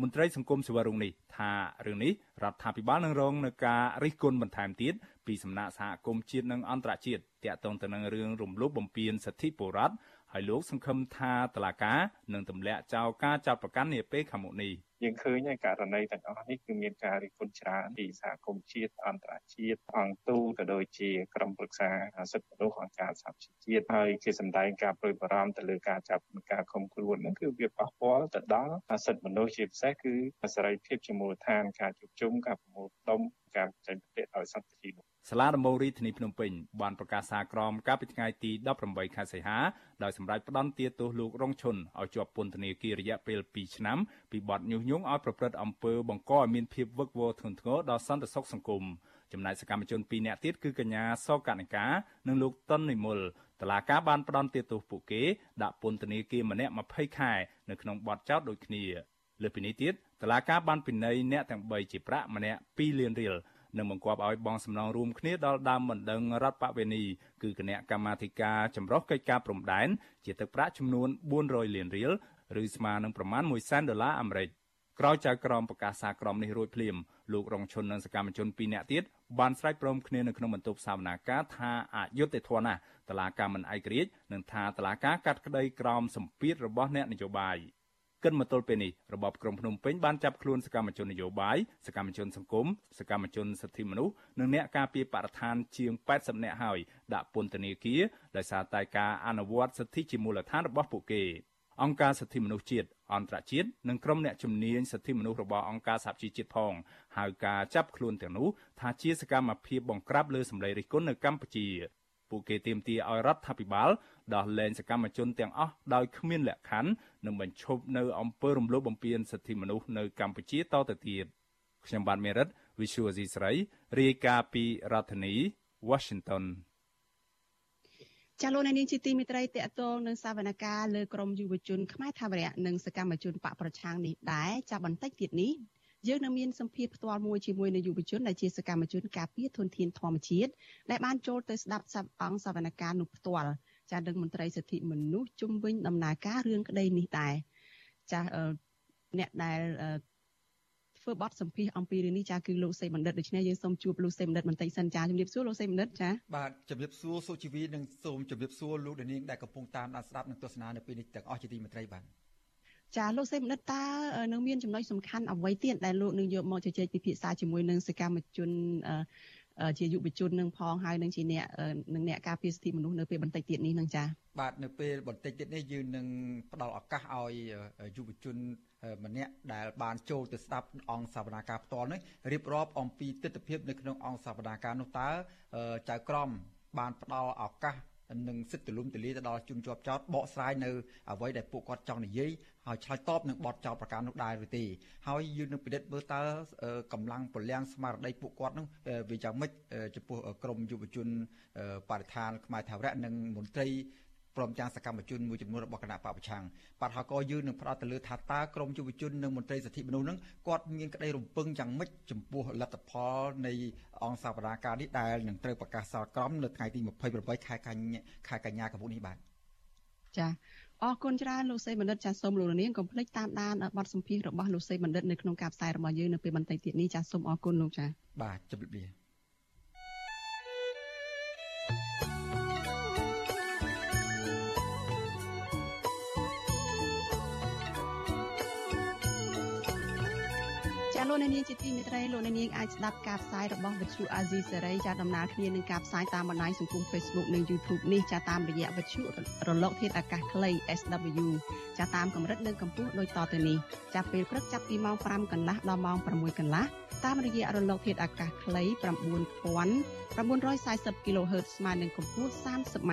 មន្ត្រីសង្គមសិវរុងនេះថារឿងនេះរដ្ឋាភិបាលនឹងរងនឹងការរិះគន់បន្ថែមទៀតពីសំណាក់សហគមន៍ជាតិនិងអន្តរជាតិទាក់ទងទៅនឹងរឿងរំលោភបំពានសិទ្ធិពលរដ្ឋ ហើយលោកសង្ឃឹមថាតឡាកានឹងទម្លាក់ចោលការចាប់ប្រកាន់នាពេលខាងមុខនេះយើងឃើញហើយករណីទាំងអស់នេះគឺមានការរិះគន់ច្រើនពីសហគមន៍ជាតិអន្តរជាតិអង្គទូក៏ដូចជាក្រុមប្រឹក្សាសិទ្ធិមនុស្សអង្គការសហជីវជាតិហើយគេសម្ដែងការប្រួយបារម្ភទៅលើការចាប់ការឃុំខ្លួនហ្នឹងគឺវាប៉ះពាល់ទៅដល់សិទ្ធិមនុស្សជាពិសេសគឺសេរីភាពជាមូលដ្ឋានការជួបជុំការប្រមូលផ្ដុំការចេញមតិដោយសន្តិភាព សាលាដំបងរាជធានីភ្នំពេញបានប្រកាសសារក្រមកាលពីថ្ងៃទី18ខែសីហាដោយសម្រេចផ្តន្ទាទោសលោករងឈុនឲ្យជាប់ពន្ធនាគាររយៈពេល2ឆ្នាំពីបទញុះញង់ឲ្យប្រព្រឹត្តអំពើបង្កឲ្យមានភាពវឹកវរធ្ងន់ធ្ងរដល់សន្តិសុខសង្គមចំណែកសកម្មជន2នាក់ទៀតគឺកញ្ញាសកនិកានិងលោកតុននិមលតឡាការបានផ្តន្ទាទោសពួកគេដាក់ពន្ធនាគារម្នាក់20ខែនៅក្នុងបទចោទដូចគ្នាលើពីនេះទៀតតឡាការបានពិន័យអ្នកទាំង3ជាប្រាក់ម្នាក់2លានរៀល និងបង្គាប់ឲ្យបងសំណងរួមគ្នាដល់ដើមបណ្ដឹងរដ្ឋបវេនីគឺគណៈកម្មាធិការចម្រុះកិច្ចការព្រំដែនជាទឹកប្រាក់ចំនួន400លានរៀលឬស្មើនឹងប្រមាណ1សែនដុល្លារអាមេរិកក្រោយចៅក្រមប្រកាសសារក្រមនេះរួចភ្លាមលោករងឈុននិងសកម្មជន2នាក់ទៀតបានស្រែកព្រមគ្នានៅក្នុងបន្ទប់សវនាការថាអយុត្តិធម៌ណាស់តឡាការមិនឯករាជ្យនិងថាតឡាការកាត់ក្តីក្រមសម្ពាធរបស់អ្នកនយោបាយ គិនមកទល់ពេលនេះរបបក្រុងភ្នំពេញបានចាប់ខ្លួនសកម្មជននយោបាយសកម្មជនសង្គមសកម្មជនសិទ្ធិមនុស្សនិងអ្នកការពារបរិស្ថានជាង80នាក់ហើយដាក់ពន្ធនាគារដោយសារតែការអនុវត្តសិទ្ធិជាមូលដ្ឋានរបស់ពួកគេអង្គការសិទ្ធិមនុស្សជាតិអន្តរជាតិនិងក្រុមអ្នកជំនាញសិទ្ធិមនុស្សរបស់អង្គការសហជីវជាតិផងហៅការចាប់ខ្លួនទាំងនោះថាជាសកម្មភាពបង្ក្រាបលើសម្លេងរិះគន់នៅកម្ពុជាពួកគេទាមទារឲ្យរដ្ឋាភិបាល ដោះលែងសកម្មជនទាំងអស់ដោយគ្មានលក្ខខណ្ឌនិងបញ្ឈប់នៅអំពើរំលោភបំពានសិទ្ធិមនុស្សនៅកម្ពុជាតទៅទៀតខ្ញុំបាទមេរិត Visual C ស្រីរាយការណ៍ពីរដ្ឋធានី Washington ចាលោកនាងជាទីមិត្តរីតកតងនឹងសវនកម្មលើក្រមយុវជនខ្មែរថាវរៈនិងសកម្មជនបកប្រឆាំងនេះដែរចាប់បន្តិចទៀតនេះយើងនឹងមានសម្ភារផ្ទាល់មួយជាមួយនឹងយុវជនដែលជាសកម្មជនការពារធនធានធម្មជាតិដែលបានចូលទៅស្ដាប់អង្គសវនកម្មនោះផ្ទាល់ ចាស់នឹងមន្ត្រីសិទ្ធិមនុស្សជំវិញដំណើរការរឿងក្តីនេះដែរចាស់អ្នកដែលធ្វើបទសម្ភាសអំពីរឿងនេះចាគឺលោកសេបណ្ឌិតដូច្នេះយើងសូមជួបលោកសេបណ្ឌិតបន្តិចសិនចាជំរាបសួរលោកសេបណ្ឌិតចាបាទជំរាបសួរសុជីវីនិងសូមជំរាបសួរលោកដានីងដែលកំពុងតាមដានស្ដាប់និងទស្សនានៅពេលនេះទាំងអស់ជាទីមេត្រីបាទចាលោកសេបណ្ឌិតតើនឹងមានចំណុចសំខាន់អ្វីទៀតដែលលោកនឹងយកមកជជែកពិភាក្សាជាមួយនឹងសកម្មជន ជាយុវជននឹងផងហើយនឹងជាអ្នកនឹងអ្នកការពារសិទ្ធិមនុស្សនៅពេលបន្តិចទៀតនេះនឹងចាបាទនៅពេលបន្តិចទៀតនេះយើងនឹងផ្ដល់ឱកាសឲ្យយុវជនម្នាក់ដែលបានចូលទៅស្ដាប់អង្គសវនាការផ្ទាល់នេះរៀបរាប់អំពីទស្សនវិជ្ជានៅក្នុងអង្គសវនាការនោះតើចៅក្រមបានផ្ដល់ឱកាស និងសិទ្ធិទូលំទូលាយទៅដល់ជនជាប់ចោតបកស្រាយនៅអ្វីដែលពួកគាត់ចង់និយាយហើយឆ្លើយតបនឹងបទចោទប្រកាន់នោះដែរឬទេហើយយើងនឹងពិនិត្យមើលតើកម្លាំងពលំស្មារតីពួកគាត់នោះវាយ៉ាងម៉េចចំពោះក្រមយុវជនបរិស្ថានខ្មែរថាវរៈនិងមន្ត្រី ព្រមទាំងសកម្មជនមួយចំនួនរបស់គណៈបពប្រឆាំងបាទហើយក៏យើងនឹងផ្ដោតទៅលើថាតើក្រមយុវជននិងមន្ត្រីសិទ្ធិមនុស្សនឹងគាត់មានក្តីរំពឹងយ៉ាងម៉េចចំពោះលទ្ធផលនៃអង្គសវនាការនេះដែលនឹងត្រូវប្រកាសសាលក្រមនៅថ្ងៃទី28ខែកញ្ញាខែកញ្ញាកម្ពុជានេះបាទចាអរគុណច្រើនលោកសេបណ្ឌិតចាសសូមលោកនាងកុំភ្លេចតាមដានបទសម្ភាសន៍របស់លោកសេបណ្ឌិតនៅក្នុងការផ្សាយរបស់យើងនៅពេលបន្តិចទៀតនេះចាសសូមអរគុណលោកចាបាទជម្រាបលា លោកអ្នកនាងជាទីមេត្រីលោកអ្នកនាងអាចស្ដាប់ការផ្សាយរបស់វិទ្យុអាស៊ីសេរីចាដំណើរគ្នានឹងការផ្សាយតាមបណ្ដាញសង្គម Facebook និង YouTube នេះចាតាមរយៈវិទ្យុរលកធាតុអាកាសខ្លី SW ចាតាមកម្រិតនិងកម្ពស់ដូចតទៅនេះចាប់ពេលព្រឹកចាប់ពីម៉ោង5កន្លះដល់ម៉ោង6កន្លះតាមរយៈរលកធាតុអាកាសខ្លី9940 kHz ស្មើនឹងកម្ពស់ 30m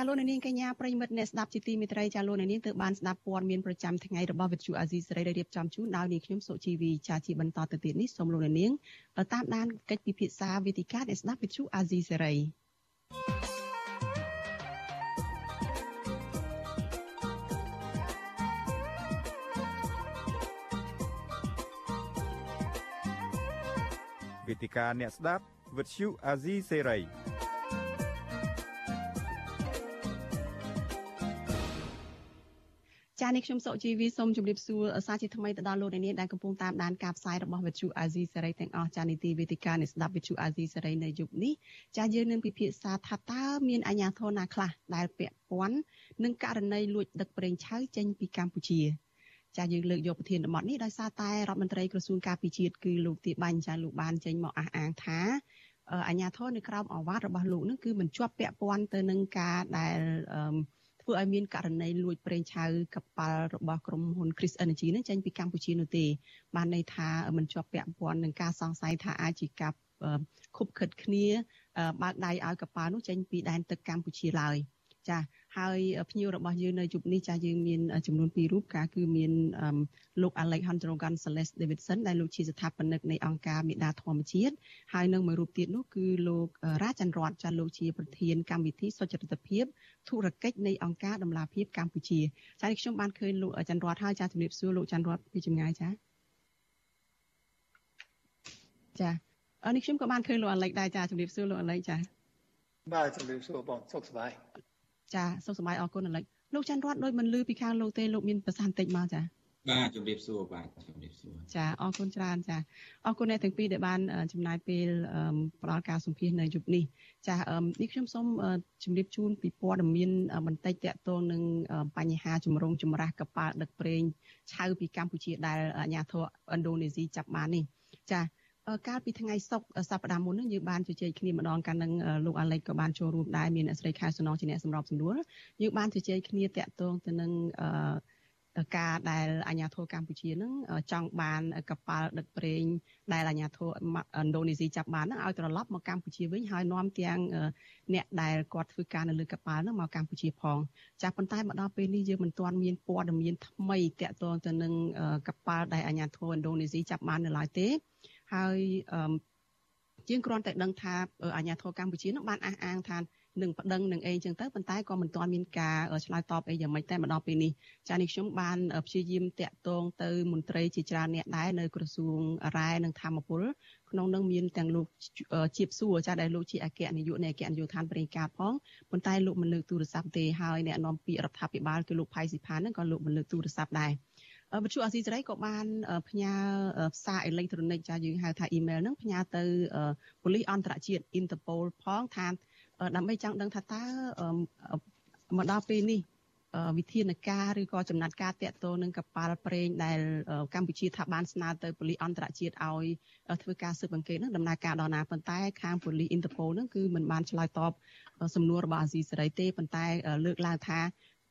ចាលោកនាងកញ្ញាប្រិមិត្តអ្នកស្ដាប់ជាទីមេត្រីចាលោកនាងទើបបានស្ដាប់ព័ត៌មានប្រចាំថ្ងៃរបស់វិទ្យុអាស៊ីសេរីដែលរៀបចំជូនដោយនាងខ្ញុំសុជីវីចាជាបន្តទៅទៀតនេះសូមលោកនាងតាមដានកិច្ចពិភាក្សាវេទិកាអ្នកស្ដាប់វិទ្យុអាស៊ីសេរីវេទិកាអ្នកស្ដាប់វិទ្យុអាស៊ីសេរី ចានេះខ្ញុំសុជីវីសូមជម្រាបសួរសាជាថ្មីទៅដល់លោកអ្នកនាងដែលកំពុងតាមដានការផ្សាយរបស់វិទ្យុអាស៊ីសេរីទាំងអស់ចានីតិវេទិកានៃស្ដាប់វិទ្យុអាស៊ីសេរីនៅយុគនេះចាយើងនឹងពិភាក្សាថាតើមានអាជ្ញាធរណាខ្លះដែលពាក់ព័ន្ធនឹងករណីលួចដឹកប្រេងឆៅចេញពីកម្ពុជាចាយើងលើកយកប្រធានបទនេះដោយសារតែរដ្ឋមន្ត្រីក្រសួងការពិជាតិគឺលោកទីបាញ់ចាលោកបានចេញមកអះអាងថាអាជ្ញាធរនៅក្រោមអាវ៉ាត់របស់លោកនឹងគឺមិនជាប់ពាក់ព័ន្ធទៅនឹងការដែល ធ្វើឲ្យមានករណីលួចប្រេងឆៅកប៉ាល់របស់ក្រុមហ៊ុន Chris Energy នឹងចេញពីកម្ពុជានោះទេ បានន័យថាមិនជាប់ពាក់ព័ន្ធនឹងការសង្ស័យថាអាចជាការខុបខិតគ្នាបើកដៃឲ្យកប៉ាល់នោះចេញពីដែនទឹកកម្ពុជាឡើយ ចាហើយភ្ញៀវរបស់យើងនៅជប់នេះចាយើងមានចំនួន2រូបកាគឺមានលោក Alejandro Gonzalez Davidson ដែលលោកជាស្ថាបនិកនៃអង្គការមេដាធម្មជាតិហើយនឹងមួយរូបទៀតនោះគឺលោករ៉ាចន្ទរតចាលោកជាប្រធានកម្មវិធីសុចរិតភាពធុរកិច្ចនៃអង្គការដំឡាភិបកម្ពុជាចានេះខ្ញុំបានឃើញលោកចន្ទរតហើយចាជំរាបសួរលោកចន្ទរតពីចម្ងាយចាចាអរនេះខ្ញុំក៏បានឃើញលោកអាឡិចដែរចាជំរាបសួរលោកអាឡិចចាបាទជំរាបសួរបងសុខសប្បាយ ចាសុខសប្បាយអរគុណអាឡិចលោកច័ន្ទរតដូចមិនលឺពីខាងលោកទេលោកមានប្រសាសន៍តិចមកចាបាទជំរាបសួរបាទជំរាបសួរចាអរគុណច្រើនចាអរគុណអ្នកទាំងពីរដែលបានចំណាយពេលផ្ដល់ការសម្ភាសនៅយប់នេះចានេះខ្ញុំសូមជម្រាបជូនពីព័ត៌មានបន្តិចតកតងនឹងបញ្ហាជំរងចម្រាស់កប៉ាល់ដឹកប្រេងឆៅពីកម្ពុជាដែលអាញាធរឥណ្ឌូនេស៊ីចាប់បាននេះចា កាលពីថ្ងៃសុក្រសប្តាហ៍មុននេះយើងបានជជែកគ្នាម្ដងកាលនឹងលោកអាឡិចក៏បានចូលរួមដែរមានអ្នកស្រីខែសំណងជាអ្នកសម្របសម្រួលយើងបានជជែកគ្នាតាក់ទងទៅនឹងការដែលអាញាធរកម្ពុជានឹងចង់បានកប៉ាល់ដឹកប្រេងដែលអាញាធរឥណ្ឌូនេស៊ីចាប់បាននឹងឲ្យត្រឡប់មកកម្ពុជាវិញហើយនាំទាំងអ្នកដែលគាត់ធ្វើការនៅលើកប៉ាល់នឹងមកកម្ពុជាផងចាស់ប៉ុន្តែមកដល់ពេលនេះយើងមិនទាន់មានព័ត៌មានថ្មីតាក់ទងទៅនឹងកប៉ាល់ដែលអាញាធរឥណ្ឌូនេស៊ីចាប់បាននៅឡើយទេ ហើយយើងគ្រាន់តែដឹងថាអាញាធរកម្ពុជានឹងបានអះអាងថានឹងប្តឹងនឹងអីចឹងទៅប៉ុន្តែក៏មិនទាន់មានការឆ្លើយតបអីយ៉ាងម៉េចតែមកដល់ពេលនេះចានេះខ្ញុំបានព្យាយាមតាក់ទងទៅមន្ត្រីជាច្រើនអ្នកដែរនៅក្រសួងរ៉ែនិងធម្មពលក្នុងនោះមានទាំងលោកជាបសួរចាដែលលោកជាអគ្គនាយកនៃអគ្គនាយកដ្ឋានប្រេងកាតផងប៉ុន្តែលោកមិនលើកទូរស័ព្ទទេហើយអ្នកនាំពាក្យរដ្ឋាភិបាលគឺលោកផៃស៊ីផានហ្នឹងក៏លោកមិនលើកទូរស័ព្ទដែរ វិទ្យុអាស៊ីសេរីក៏បានផ្ញើសារអេឡិចត្រូនិកចាយើងហៅថាអ៊ីមែលហ្នឹងផ្ញើទៅប៉ូលីសអន្តរជាតិ Interpol ផងថាដើម្បីចង់ដឹងថាតើមកដល់ពេលនេះវិធានការឬក៏ចំណាត់ការតាក់ទងនឹងកប៉ាល់ប្រេងដែលកម្ពុជាថាបានស្នើទៅប៉ូលីសអន្តរជាតិឲ្យធ្វើការស៊ើបអង្កេតនឹងដំណើរការដល់ណាប៉ុន្តែខាងប៉ូលីស Interpol នឹងគឺមិនបានឆ្លើយតបសំណួររបស់អាស៊ីសេរីទេប៉ុន្តែលើកឡើងថា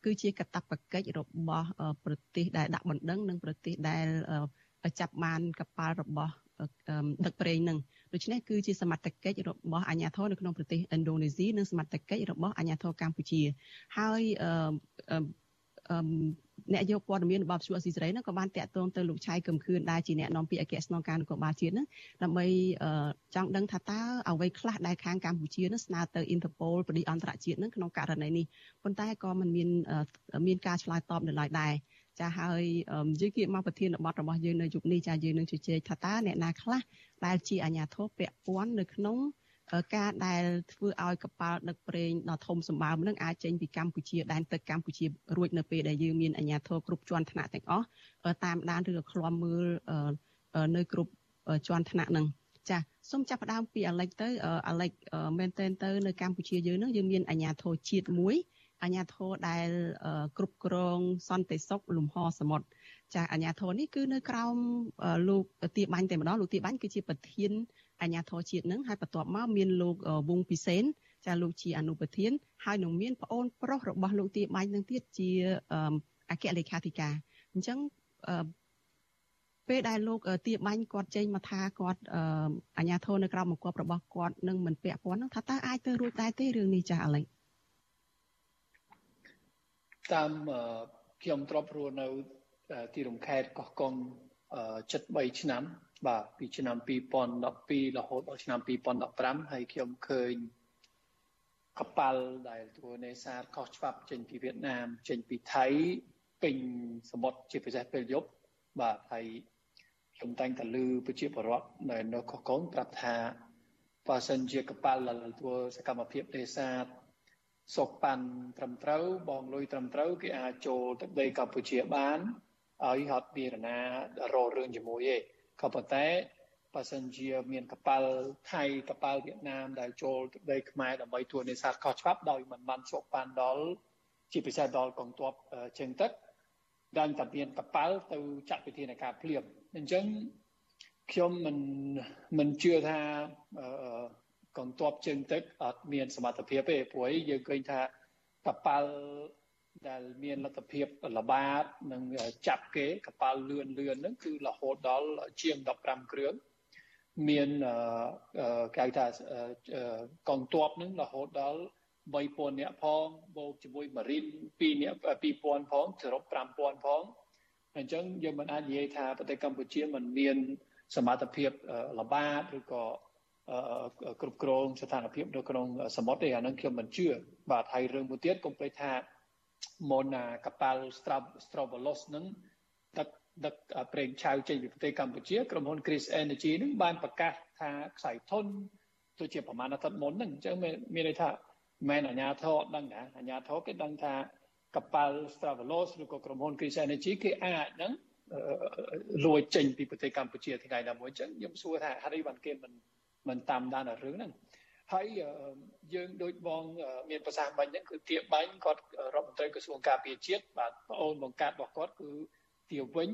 គឺជាកាតព្វកិច្ចរបស់ប្រទេសដែលដាក់បណ្ដឹងនិងប្រទេសដែលចាប់បានកប៉ាល់របស់ដឹកប្រេងនឹងដូច្នេះគឺជាសមត្ថកិច្ចរបស់អាជ្ញាធរនៅក្នុងប្រទេសឥណ្ឌូនេស៊ីនិងសមត្ថកិច្ចរបស់អាជ្ញាធរកម្ពុជាហើយ អ្នកយកព័ត៌មានរបស់ជួអស៊ីសេរីហ្នឹងក៏បានតាក់ទងទៅលោកឆៃកឹមខឿនដែលជាអ្នកនាំពាក្យអគ្គស្នងការនគរបាលជាតិហ្នឹងដើម្បីចង់ដឹងថាតើអ្វីខ្លះដែលខាងកម្ពុជាហ្នឹងស្នើទៅ Interpol បដិអន្តរជាតិហ្នឹងក្នុងករណីនេះប៉ុន្តែក៏មិនមានមានការឆ្លើយតបនៅឡើយដែរចាហើយយើងគៀកមកប្រធានបទរបស់យើងនៅយុគនេះចាយើងនឹងជជែកថាតើអ្នកណាខ្លះដែលជាអាជ្ញាធរពាក់ព័ន្ធនៅក្នុង ការដែលធ្វើឲ្យកប៉ាល់ដឹកប្រេងដ៏ធំសម្បើមនឹងអាចចេញពីកម្ពុជាដែនទឹកកម្ពុជារួចនៅពេលដែលយើងមានអាជ្ញាធរគ្រប់ជាន់ថ្នាក់ទាំងអស់តាមដានឬក៏ឃ្លាំមើលនៅគ្រប់ជាន់ថ្នាក់នឹងចាសូមចាប់ផ្ដើមពីអាលិចទៅអាលិចមែនទែនទៅនៅកម្ពុជាយើងនឹងយើងមានអាជ្ញាធរជាតិមួយអាជ្ញាធរដែលគ្រប់គ្រងសន្តិសុខលំហសមុទ្រចាអាជ្ញាធរនេះគឺនៅក្រោមលោកទាបាញ់តែម្ដងលោកទាបាញ់គឺជាប្រធាន អាជ្ញាធរជាតិនឹងហើយបន្ទាប់មកមានលោកវងពិសេនចាលោកជាអនុប្រធានហើយនឹងមានប្អូនប្រុសរបស់លោកទាបាញ់នឹងទៀតជាអគ្គលេខាធិការអញ្ចឹងពេលដែលលោកទាបាញ់គាត់ចេញមកថាគាត់អាជ្ញាធរនៅក្រៅមកគប់របស់គាត់នឹងមិនពាក់ព័ន្ធនឹងថាតើអាចទៅរួចដែរទេរឿងនេះចាស់អាឡិចតាមខ្ញុំទ្របរស់នៅទីរំខេតកោះកុង73ឆ្នាំ បាទពីឆ្នាំ2012រហូតដល់ឆ្នាំ2015ហើយខ្ញុំឃើញកប៉ាល់ដែលធ្វើនេសាទខុសច្បាប់ចេញពីវៀតណាម ចេញពីថៃពេញសមុទ្រជាពិសេសពេលយប់បាទហើយខ្ញុំតែងតែឮប្រជាពលរដ្ឋនៅនៅកោះកុងប្រាប់ថាបើសិនជាកប៉ាល់ដែលធ្វើសកម្មភាពនេសាទសុកប៉ាន់ត្រឹមត្រូវបងលុយត្រឹមត្រូវគេអាចចូលទឹកដីកម្ពុជាបានឲ្យហត់មានណារករឿងជាមួយទេ ក៏ប៉ុន្តែបើសិនជាមានកប៉ាល់ថៃកប៉ាល់វៀតណាមដែលចូលទឹកដីខ្មែរដើម្បីធ្វើនេសាទខុសច្បាប់ដោយមិនបានសុកប៉ាន់ដល់ជាពិសេសដល់កងទ័ពជើងទឹកដែលតែមានកប៉ាល់ទៅចាត់វិធានការភ្លាមអញ្ចឹងខ្ញុំមិនមិនជឿថាកងទ័ពជើងទឹកអត់មានសមត្ថភាពទេព្រោះយើងឃើញថាកប៉ាល់ ដែលមានលទ្ធភាពល្បាតនិងចាប់គេកប៉ាល់លឿនលឿនហ្នឹងគឺរហូតដល់ជាង15គ្រឿងមានគេហៅថាកងទ័ពហ្នឹងរហូតដល់3000នាក់ផងបូកជាមួយ Marine 2នាក់2000ផងសរុប5000ផងអញ្ចឹងយើងមិនអាចនិយាយថាប្រទេសកម្ពុជាមិនមានសមត្ថភាពល្បាតឬក៏គ្រប់គ្រងស្ថានភាពនៅក្នុងសមុទ្រទេអានឹងខ្ញុំមិនជឿបាទហើយរឿងមួយទៀតកុំភ្លេចថា មុនណាកប៉ាល់ Strovolos នឹងដឹកដឹកប្រេងឆៅចេញពីប្រទេសកម្ពុជាក្រុមហ៊ុន Chris Energy នឹងបានប្រកាសថាខ្សែធនទៅជាប្រមាណអាទិត្យមុនហ្នឹងអញ្ចឹងមានន័យថាមិនអាញាធរអត់ដឹងណាអាញាធរគេដឹងថាកប៉ាល់ Stravelos ឬក៏ក្រុមហ៊ុន Chris Energy គេអាចហ្នឹងលួចចេញពីប្រទេសកម្ពុជាថ្ងៃណាមួយអញ្ចឹងខ្ញុំសួរថាហេតុអីបានគេមិនមិនតាមដានរឿងហ្នឹង ហើយយើងដូចបងមានប្រសាសន៍បាញ់ហ្នឹងគឺទាបាញ់គាត់រដ្ឋមន្ត្រីក្រសួងការពារជាតិបាទប្អូនបង្កើតរបស់គាត់គឺទាវិញ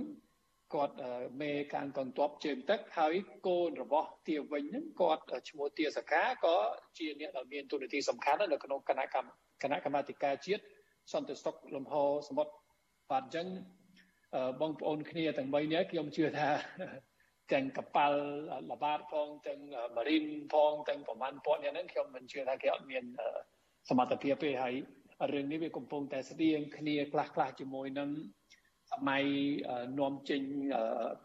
គាត់មេកានកងទ័ពជើងទឹកហើយកូនរបស់ទាវិញហ្នឹងគាត់ឈ្មោះទាសកាក៏ជាអ្នកដែលមានទូនាទីសំខាន់នៅក្នុងគណៈកម្មគណៈកម្មាធិការជាតិសន្តិសុខលំហសមុទ្របាទអញ្ចឹងបងប្អូនគ្នាទាំង3នាក់ខ្ញុំជឿថា ទាំងកប៉ាល់លបាតផងទាំងម៉ារីនផងទាំងប្រមាណពាន់នាក់ហ្នឹងខ្ញុំមិនជឿថាគេអត់មានសមត្ថភាពទេហើយរឿងនេះវាកំពុងតែស្តៀងគ្នាខ្លះខ្លះជាមួយនឹងសម័យនាំចេញ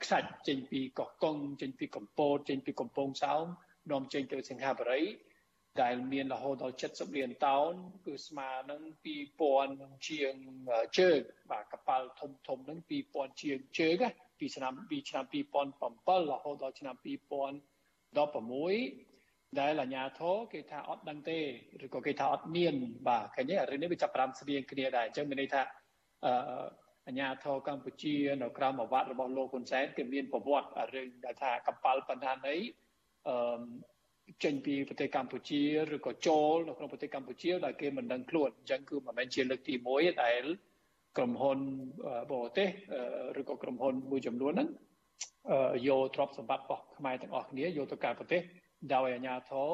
ខ្សាច់ចេញពីកោះកុងចេញពីកម្ពុជាចេញពីកំពង់សោមនាំចេញទៅសិង្ហបុរីដែលមានរហូតដល់70លានតោនគឺស្មើនឹង2000ជាងជើងបាទកប៉ាល់ធំធំនឹង2000ជាងជើង ពីឆ្នាំពីឆ្នាំ2007រហូតដល់ឆ្នាំ2016ដែលអាញាធរគេថាអត់ដឹងទេឬក៏គេថាអត់មានបាទឃើញទេរឿងនេះវាចាប់ផ្ដើមស្តៀងគ្នាដែរអញ្ចឹងមានន័យថាអឺអាញាធរកម្ពុជានៅក្រោមអាវត្តរបស់លោកហ៊ុនសែនគេមានប្រវត្តិរឿងដែលថាកប៉ាល់បណ្ដាណីអឺចេញពីប្រទេសកម្ពុជាឬក៏ចូលនៅក្នុងប្រទេសកម្ពុជាដែលគេមិនដឹងខ្លួនអញ្ចឹងគឺមិនមែនជាលើកទី1ដែល ក្រុមហ៊ុនបរទេសឬក៏ក្រុមហ៊ុនមួយចំនួនហ្នឹងយកទ្រព្យសម្បត្តិរបស់ខ្មែរទាំងអស់គ្នាយកទៅកាន់ប្រទេសដោយអាជ្ញាធរ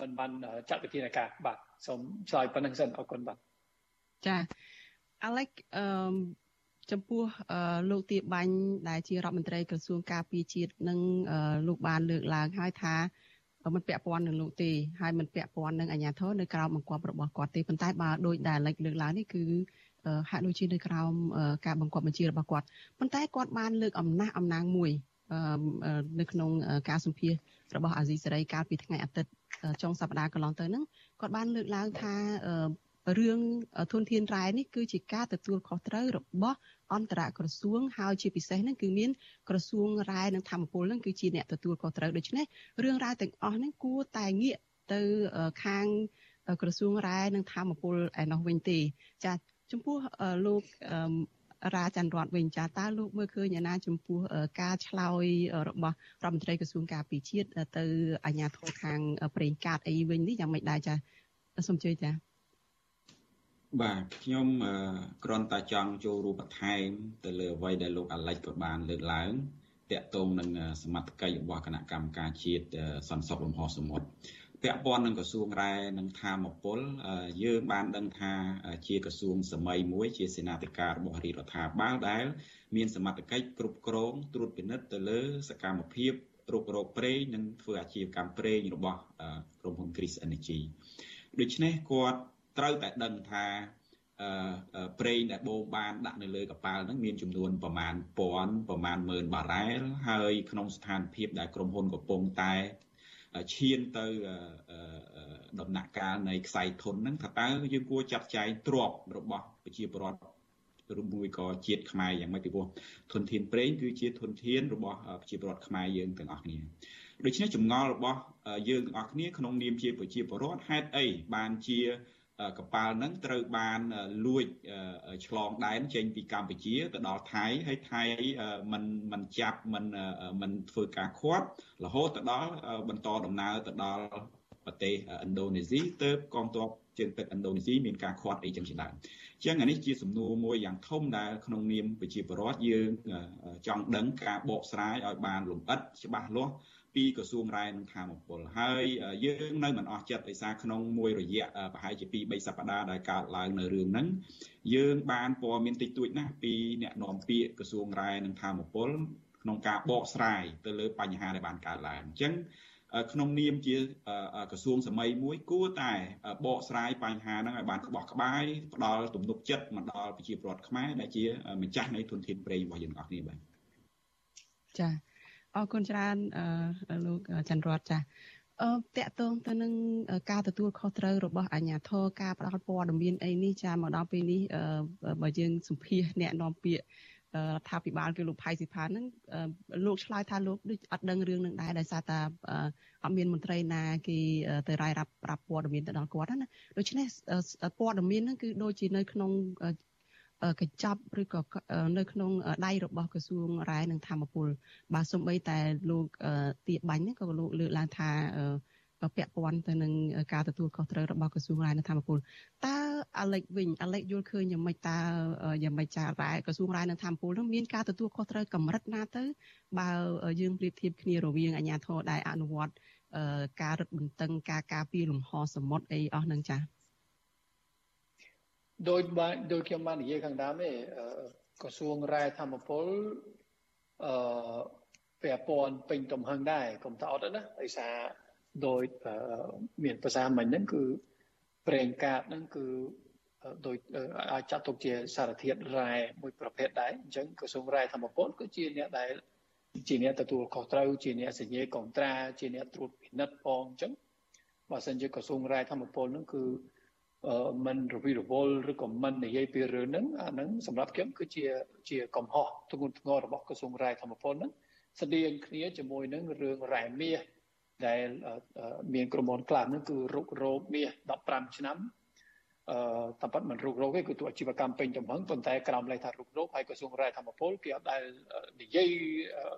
មិនបានចាត់វិធានការបាទសូមឆ្លើយប៉ុណ្្នឹងសិនអរគុណបាទចាអាឡិចអឺចំពោះលោកទាបាញ់ដែលជារដ្ឋមន្ត្រីក្រសួងការពារជាតិនឹងលោកបានលើកឡើងហើយថាមិនពាក់ព័ន្ធនឹងលោកទេហើយមិនពាក់ព័ន្ធនឹងអាជ្ញាធរនៅក្រៅបង្គាប់របស់គាត់ទេប៉ុន្តែបើដោយដែលលេចលើកឡើងនេះគឺ ហាក់ដូចជានៅក្រៅការបង្គាប់បញ្ជារបស់គាត់ប៉ុន្តែគាត់បានលើកអំណះអំណាងមួយនៅក្នុងការសម្ភាសរបស់អាស៊ីសេរីកាលពីថ្ងៃអាទិត្យចុងសប្តាហ៍កន្លងទៅហ្នឹងគាត់បានលើកឡើងថារឿងធនធានរ៉ែនេះគឺជាការទទួលខុសត្រូវរបស់អន្តរក្រសួងហើយជាពិសេសហ្នឹងគឺមានក្រសួងរ៉ែនិងធម្មពលហ្នឹងគឺជាអ្នកទទួលខុសត្រូវដូច្នេះរឿងរ៉ាវទាំងអស់ហ្នឹងគួរតែងាកទៅខាងក្រសួងរ៉ែនិងធម្មពលឯណោះវិញទេចា ចំពោះលោករាចន្ទរតវិញចាតើលោកមើលឃើញយ៉ាងណាចំពោះការឆ្លើយរបស់រដ្ឋមន្ត្រីក្រសួងការពារជាតិទៅអាជ្ញាធរខាងប្រេងកាតអីវិញនេះយ៉ាងម៉េចដែរចាសូមជួយចាបាទខ្ញុំគ្រាន់តែចង់ចូលរួមបន្ថែមទៅលើអ្វីដែលលោកអាលិចក៏បានលើកឡើងតាក់ទងនឹងសមត្ថកិច្ចរបស់គណៈកម្មការជាតិសន្តិសុខលំហសមុទ្រ ពាក់ព័ន្ធនឹងក្រសួងរ៉ែនិងធម្មពលយើងបានដឹងថាជាក្រសួងសម័យមួយជាសេនាធិការរបស់រាជរដ្ឋាភិបាលដែល មានសមត្ថកិច្ចគ្រប់គ្រងត្រួតពិនិត្យទៅលើសកម្មភាពរុករកប្រេងនិងធ្វើអាជីវកម្មប្រេងរបស់ក្រុមហ៊ុន Chris Energy ដូច្នេះគាត់ត្រូវតែដឹងថាប្រេងដែលបូមបានដាក់នៅលើកប៉ាល់ហ្នឹងមានចំនួនប្រមាណពាន់ប្រមាណម៉ឺនបារ៉ែលហើយក្នុងស្ថានភាពដែលក្រុមហ៊ុនកំពុងតែ ឈានទៅដំណាក់កាលនៃខ្សែធនហ្នឹងថាតើយើងគួរចាត់ចែងទ្របរបស់ប្រជាពលរដ្ឋឬមួយក៏ជាតិខ្មែរយ៉ាងម៉េចពីព្រោះធនធានប្រេងគឺជាធនធានរបស់ប្រជាពលរដ្ឋខ្មែរយើងទាំងអស់គ្នាដូច្នេះចម្ងល់របស់យើងទាំងអស់គ្នាក្នុងនាមជាប្រជាពលរដ្ឋហេតុអីបានជា កប៉ាល់ហ្នឹងត្រូវបានលួចឆ្លងដែនចេញពីកម្ពុជាទៅដល់ថៃហើយថៃមិនមិនចាប់មិនមិនធ្វើការឃាត់រហូតទៅដល់បន្តដំណើរទៅដល់ប្រទេសឥណ្ឌូនេស៊ីទៅកងទ័ពជើងទឹកឥណ្ឌូនេស៊ីមានការឃាត់អីចឹងជាដើមចឹងអានេះជាសំណួរមួយយ៉ាងធំដែលក្នុងនាមប្រជាពលរដ្ឋយើងចង់ដឹងការបកស្រាយឲ្យបានលម្អិតច្បាស់លាស់ ពីក្រសួងរ៉ែនិងធម្មពលហើយយើងនៅមិនអស់ចិត្តដោយសារក្នុងមួយរយៈប្រហែលជា2 3សប្តាហ៍ដែលកើតឡើងនៅរឿងហ្នឹងយើងបានព័ត៌មានតិចតួចណាស់ពីអ្នកនាំពាក្យក្រសួងរ៉ែនិងធម្មពលក្នុងការបកស្រាយទៅលើបញ្ហាដែលបានកើតឡើងអញ្ចឹងក្នុងនាមជាក្រសួងសម័យមួយគួរតែបកស្រាយបញ្ហាហ្នឹងឲ្យបានក្បោះក្បាយផ្ដល់ទំនុកចិត្តមកដល់ប្រជាពលរដ្ឋខ្មែរដែលជាម្ចាស់នៃធនធានព្រៃរបស់យើងទាំងអស់គ្នាបាទចា អរគុណច្រើនលោកច័ន្ទរតចាអឺតកតងទៅនឹងការទទួលខុសត្រូវរបស់អាជ្ញាធរការផ្ដល់ព័ត៌មានអីនេះចាមកដល់ពេលនេះបើយើងសម្ភាសអ្នកនាំពាក្យរដ្ឋាភិបាលគឺលោកផៃស៊ីផានហ្នឹងលោកឆ្លើយថាលោកដូចអត់ដឹងរឿងនឹងដែរដោយសារតែអត់មានមន្ត្រីណាគេទៅរាយរាប់ប្រាប់ព័ត៌មានទៅដល់គាត់ណាដូច្នេះព័ត៌មានហ្នឹងគឺដូចជានៅក្នុង កញ្ចប់ឬក៏នៅក្នុងដៃរបស់ក្រសួងរាយនិងធម្មពលបាទសំបីតែលោកទាបាញ់ហ្នឹងក៏លោកលើកឡើងថាពាក់ព័ន្ធទៅនឹងការទទួលខុសត្រូវរបស់ក្រសួងរាយនិងធម្មពលតើអាឡិចវិញអាឡិចយល់ឃើញយ៉ាងម៉េចតើយ៉ាងម៉េចចារ៉ែក្រសួងរាយនិងធម្មពលនោះមានការទទួលខុសត្រូវកម្រិតណាទៅបើយើងប្រៀបធៀបគ្នារវាងអាជ្ញាធរដែលអនុវត្តការរឹតបន្តឹងការការពារលំហសមុទ្រអីអស់នឹងចា៎ ដោយបានដោយខ្ញុំបាននិយាយខាងដើមទេក្រសួងរាយធម្មពលអឺពាក់ព័ន្ធពេញទំហឹងដែរកុំថាអត់ណាដោយសារដោយមានភាសាមិញហ្នឹងគឺប្រេងកាតហ្នឹងគឺដោយអាចចាត់ទុកជាសារធាតុរ៉ែមួយប្រភេទដែរអញ្ចឹងក្រសួងរ៉ែធម្មពលគឺជាអ្នកដែលជាអ្នកទទួលខុសត្រូវជាអ្នកសញ្ញាកុងត្រាជាអ្នកត្រួតពិនិត្យផងអញ្ចឹងបើសិនជាក្រសួងរ៉ែធម្មពលហ្នឹងគឺ មិនរវិរវល់ឬក៏មិននិយាយពីរឿងហ្នឹងអាហ្នឹងសម្រាប់ខ្ញុំគឺជាជាកំហុសធ្ងន់ធ្ងររបស់ក្រសួងរ៉ែធម្មពលហ្នឹងស្តៀងគ្នាជាមួយនឹងរឿងរ៉ែមាសដែលមានក្រុមហ៊ុនខ្លះហ្នឹងគឺរុករោគមាស15ឆ្នាំអឺតែប៉ុតមិនរុករោគទេគឺទូអាជីវកម្មពេញទំហឹងប៉ុន្តែក្រោមលេខថារុករោគហើយក្រសួងរាយធម្មពលគេអត់ដែលនិយាយ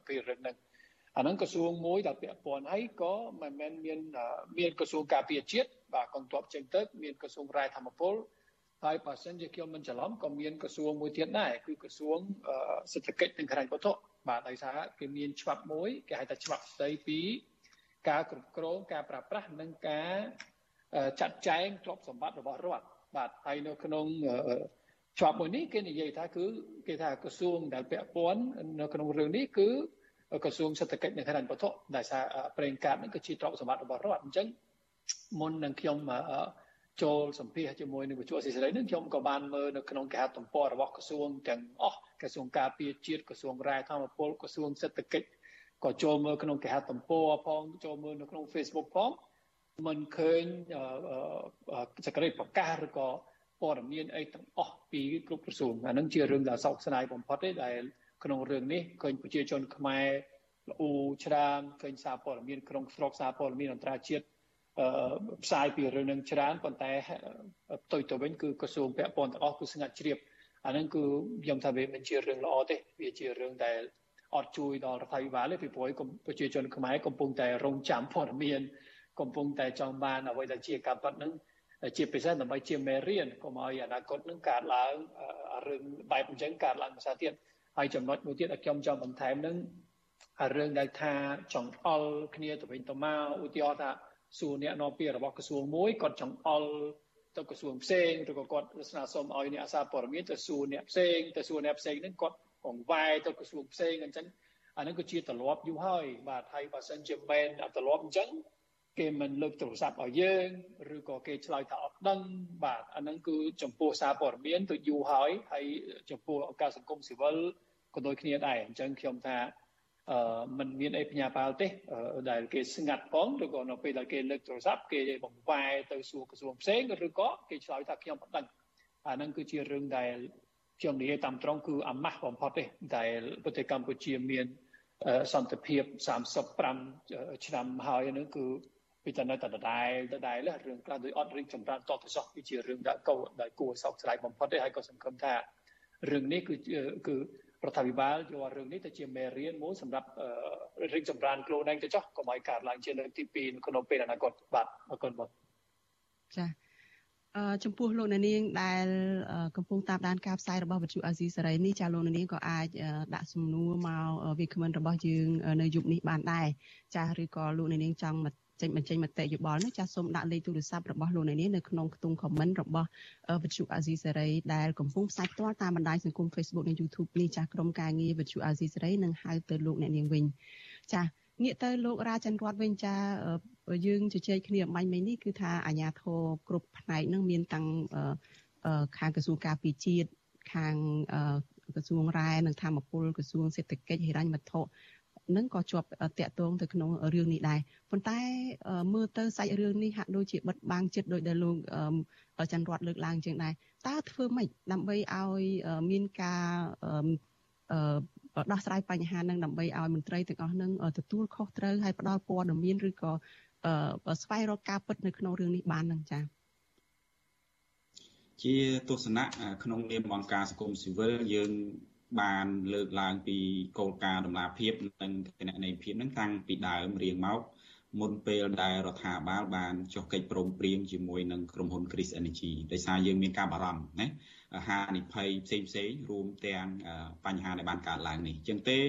ពីរឿងហ្នឹង អាហ្នឹងក្រសួងមួយដែលពាក់ព័ន្ធហើយក៏មិនមែនមានមានក្រសួងការពារជាតិបាទកងទ័ពជើងទឹកមានក្រសួងរាយធម្មពលហើយបើសិនជាខ្ញុំមិនច្រឡំក៏មានក្រសួងមួយទៀតដែរគឺក្រសួងសេដ្ឋកិច្ចនិងហិរញ្ញវត្ថុបាទដោយសារគេមានច្បាប់មួយគេហៅថាច្បាប់ស្ដីពីការគ្រប់គ្រងការប្រើប្រាស់និងការចាត់ចែងទ្រព្យសម្បត្តិរបស់រដ្ឋបាទហើយនៅក្នុងច្បាប់មួយនេះគេនិយាយថាគឺគេថាក្រសួងដែលពាក់ព័ន្ធនៅក្នុងរឿងនេះគឺ ក្រសួងសេដ្ឋកិច្ចនិងហិរញ្ញវត្ថុដែលសារប្រេងកាតនេះគឺជាទ្រព្យសម្បត្តិរបស់រដ្ឋអញ្ចឹងមុននឹងខ្ញុំចូលសម្ភាសជាមួយនឹងវិទ្យុអសិរ័យនឹងខ្ញុំក៏បានមើលនៅក្នុងគេហទំព័ររបស់ក្រសួងទាំងអស់ក្រសួងការពារជាតិក្រសួងរាយធម្មពលក្រសួងសេដ្ឋកិច្ចក៏ចូលមើលក្នុងគេហទំព័រផងចូលមើលនៅក្នុង Facebook ផងមិនឃើញសកម្មភាពប្រកាសឬក៏ព័ត៌មានអីទាំងអស់ពីគ្រប់ក្រសួងអានឹងជារឿងដែលសោកស្ដាយបំផុតទេដែល ក្នុងរឿងនេះឃើញប្រជាជនខ្មែរល្អូច្រើនឃើញសារព័ត៌មានក្នុងស្រុកសារព័ត៌មានអន្តរជាតិផ្សាយពីរឿងនឹងច្រើនប៉ុន្តែផ្ទុយទៅវិញគឺក្រសួងពាក់ព័ន្ធទាំងអស់គឺស្ងាត់ជ្រាបអានឹងគឺខ្ញុំថាវាមិនជារឿងល្អទេវាជារឿងដែលអត់ជួយដល់រដ្ឋាភិបាលទេពីព្រោះប្រជាជនខ្មែរកំពុងតែរងចាំព័ត៌មានកំពុងតែចង់បានអ្វីដែលជាការប៉ັດនឹងជាពិសេសដើម្បីជាមេរៀនកុំឲ្យអនាគតនឹងកើតឡើងរឿងបែបអញ្ចឹងកើតឡើងភាសាទៀត ហើយចំណុចមួយទៀតដែលខ្ញុំចង់បន្ថែមនឹងរឿងដែលថាចង់អល់គ្នាទៅវិញទៅមកឧទាហរណ៍ថាសួរអ្នកនាំពាក្យរបស់ក្រសួងមួយគាត់ចង់អល់ទៅក្រសួងផ្សេងឬក៏គាត់ស្នើសុំឲ្យអ្នកអាសាព័ត៌មានទៅសួរអ្នកផ្សេងទៅសួរអ្នកផ្សេងហ្នឹងគាត់កង្វាយទៅក្រសួងផ្សេងអញ្ចឹងអានឹងគឺជាទម្លាប់យូរហើយបាទហើយបើសិនជាមែនទម្លាប់អញ្ចឹងគេមិនលើកទូរស័ព្ទឲ្យយើងឬក៏គេឆ្លើយថាអត់ដឹងបាទអានឹងគឺចំពោះសារព័ត៌មានទៅយូរហើយហើយចំពោះអង្គការសង្គមស៊ីវិល ក៏ដូចគ្នាដែរអញ្ចឹងខ្ញុំថាអឺมันមានអីបញ្ញាបាលទេដែលគេស្ងាត់ផងឬក៏នៅពេលដែលគេលើកទូរស័ព្ទគេបង្វែរទៅសួរក្រសួងផ្សេងឬក៏គេឆ្លើយថាខ្ញុំមិនដឹងអានឹងគឺជារឿងដែលខ្ញុំនិយាយតាមត្រង់គឺអាម៉ាស់បំផុតទេដែលប្រទេសកម្ពុជាមានសន្តិភាព35ឆ្នាំហើយនឹងគឺពីតែនៅតែដដែលដដែលរឿងខ្លះដោយអត់រីកចម្រើនតទៅសោះវាជារឿងដែលកោដែលគួរសោកស្ដាយបំផុតទេហើយក៏សង្ឃឹមថារឿងនេះគឺគឺ រដ្ឋាភិបាលយករឿងនេះទៅជាមេរៀនមួយសម្រាប់រីកចម្រើនខ្លួនឯងទៅចោះកុំឲ្យកើតឡើងជាលើកទី2ក្នុងពេលអនាគតបាទអរគុណបងចាចំពោះលោកអ្នកនាងដែលកំពុងតាមដានការផ្សាយរបស់វិទ្យុអាស៊ីសេរីនេះចាលោកអ្នកនាងក៏អាចដាក់សំណួរមកវាគ្មិនរបស់យើងនៅយប់នេះបានដែរចាឬក៏លោកអ្នកនាងចង់ ចេញបញ្ចេញមតិយោបល់នោះចាសសូមដាក់លេខទូរស័ព្ទរបស់លោកអ្នកនាងនៅក្នុងខ្ទង់ comment របស់វិទ្យុអាស៊ីសេរីដែលកំពុងផ្សាយផ្ទាល់តាមបណ្ដាញសង្គម Facebook និង YouTube នេះចាស់ក្រុមការងារវិទ្យុអាស៊ីសេរីនឹងហៅទៅលោកអ្នកនាងវិញចាសងាកទៅលោករ៉ាចន្ទរតវិញចាយើងជជែកគ្នាអំបញ្ញមិញនេះគឺថាអាញាធរគ្រប់ផ្នែកនឹងមានតាំងខាងក្រសួងការពារជាតិខាងក្រសួងរ៉ែនិងធម្មពលក្រសួងសេដ្ឋកិច្ចហិរញ្ញវត្ថុ នឹងក៏ជាប់តាក់ទងទៅក្នុងរឿងនេះដែរប៉ុន្តែមើលទៅសាច់រឿងនេះហាក់ដូចជាបិទបាំងចិត្តដោយដែលលោកច័ន្ទរតលើកឡើងជាងដែរតើធ្វើម៉េចដើម្បីឲ្យមានការដោះស្រាយបញ្ហានឹងដើម្បីឲ្យមន្ត្រីទាំងអស់នឹងទទួលខុសត្រូវហើយផ្ដល់ព័ត៌មានឬក៏ស្វែងរកការពិតនៅក្នុងរឿងនេះបាននឹងចា៎ជាទស្សនៈក្នុងនាមអង្គការសង្គមស៊ីវិលយើង បានលើកឡើងពីគោលការណ៍ដំណាភាពនិងគណនេយ្យភាពនឹងតាំងពីដើមរៀងមកមុនពេលដែលរដ្ឋាភិបាលបានចុះកិច្ចព្រមព្រៀងជាមួយនឹងក្រុមហ៊ុន Chris Energy ដោយសារយើងមានការបារម្ភណាហានិភ័យផ្សេងផ្សេងរួមទាំងបញ្ហាដែលបានកើតឡើងនេះជាងទេ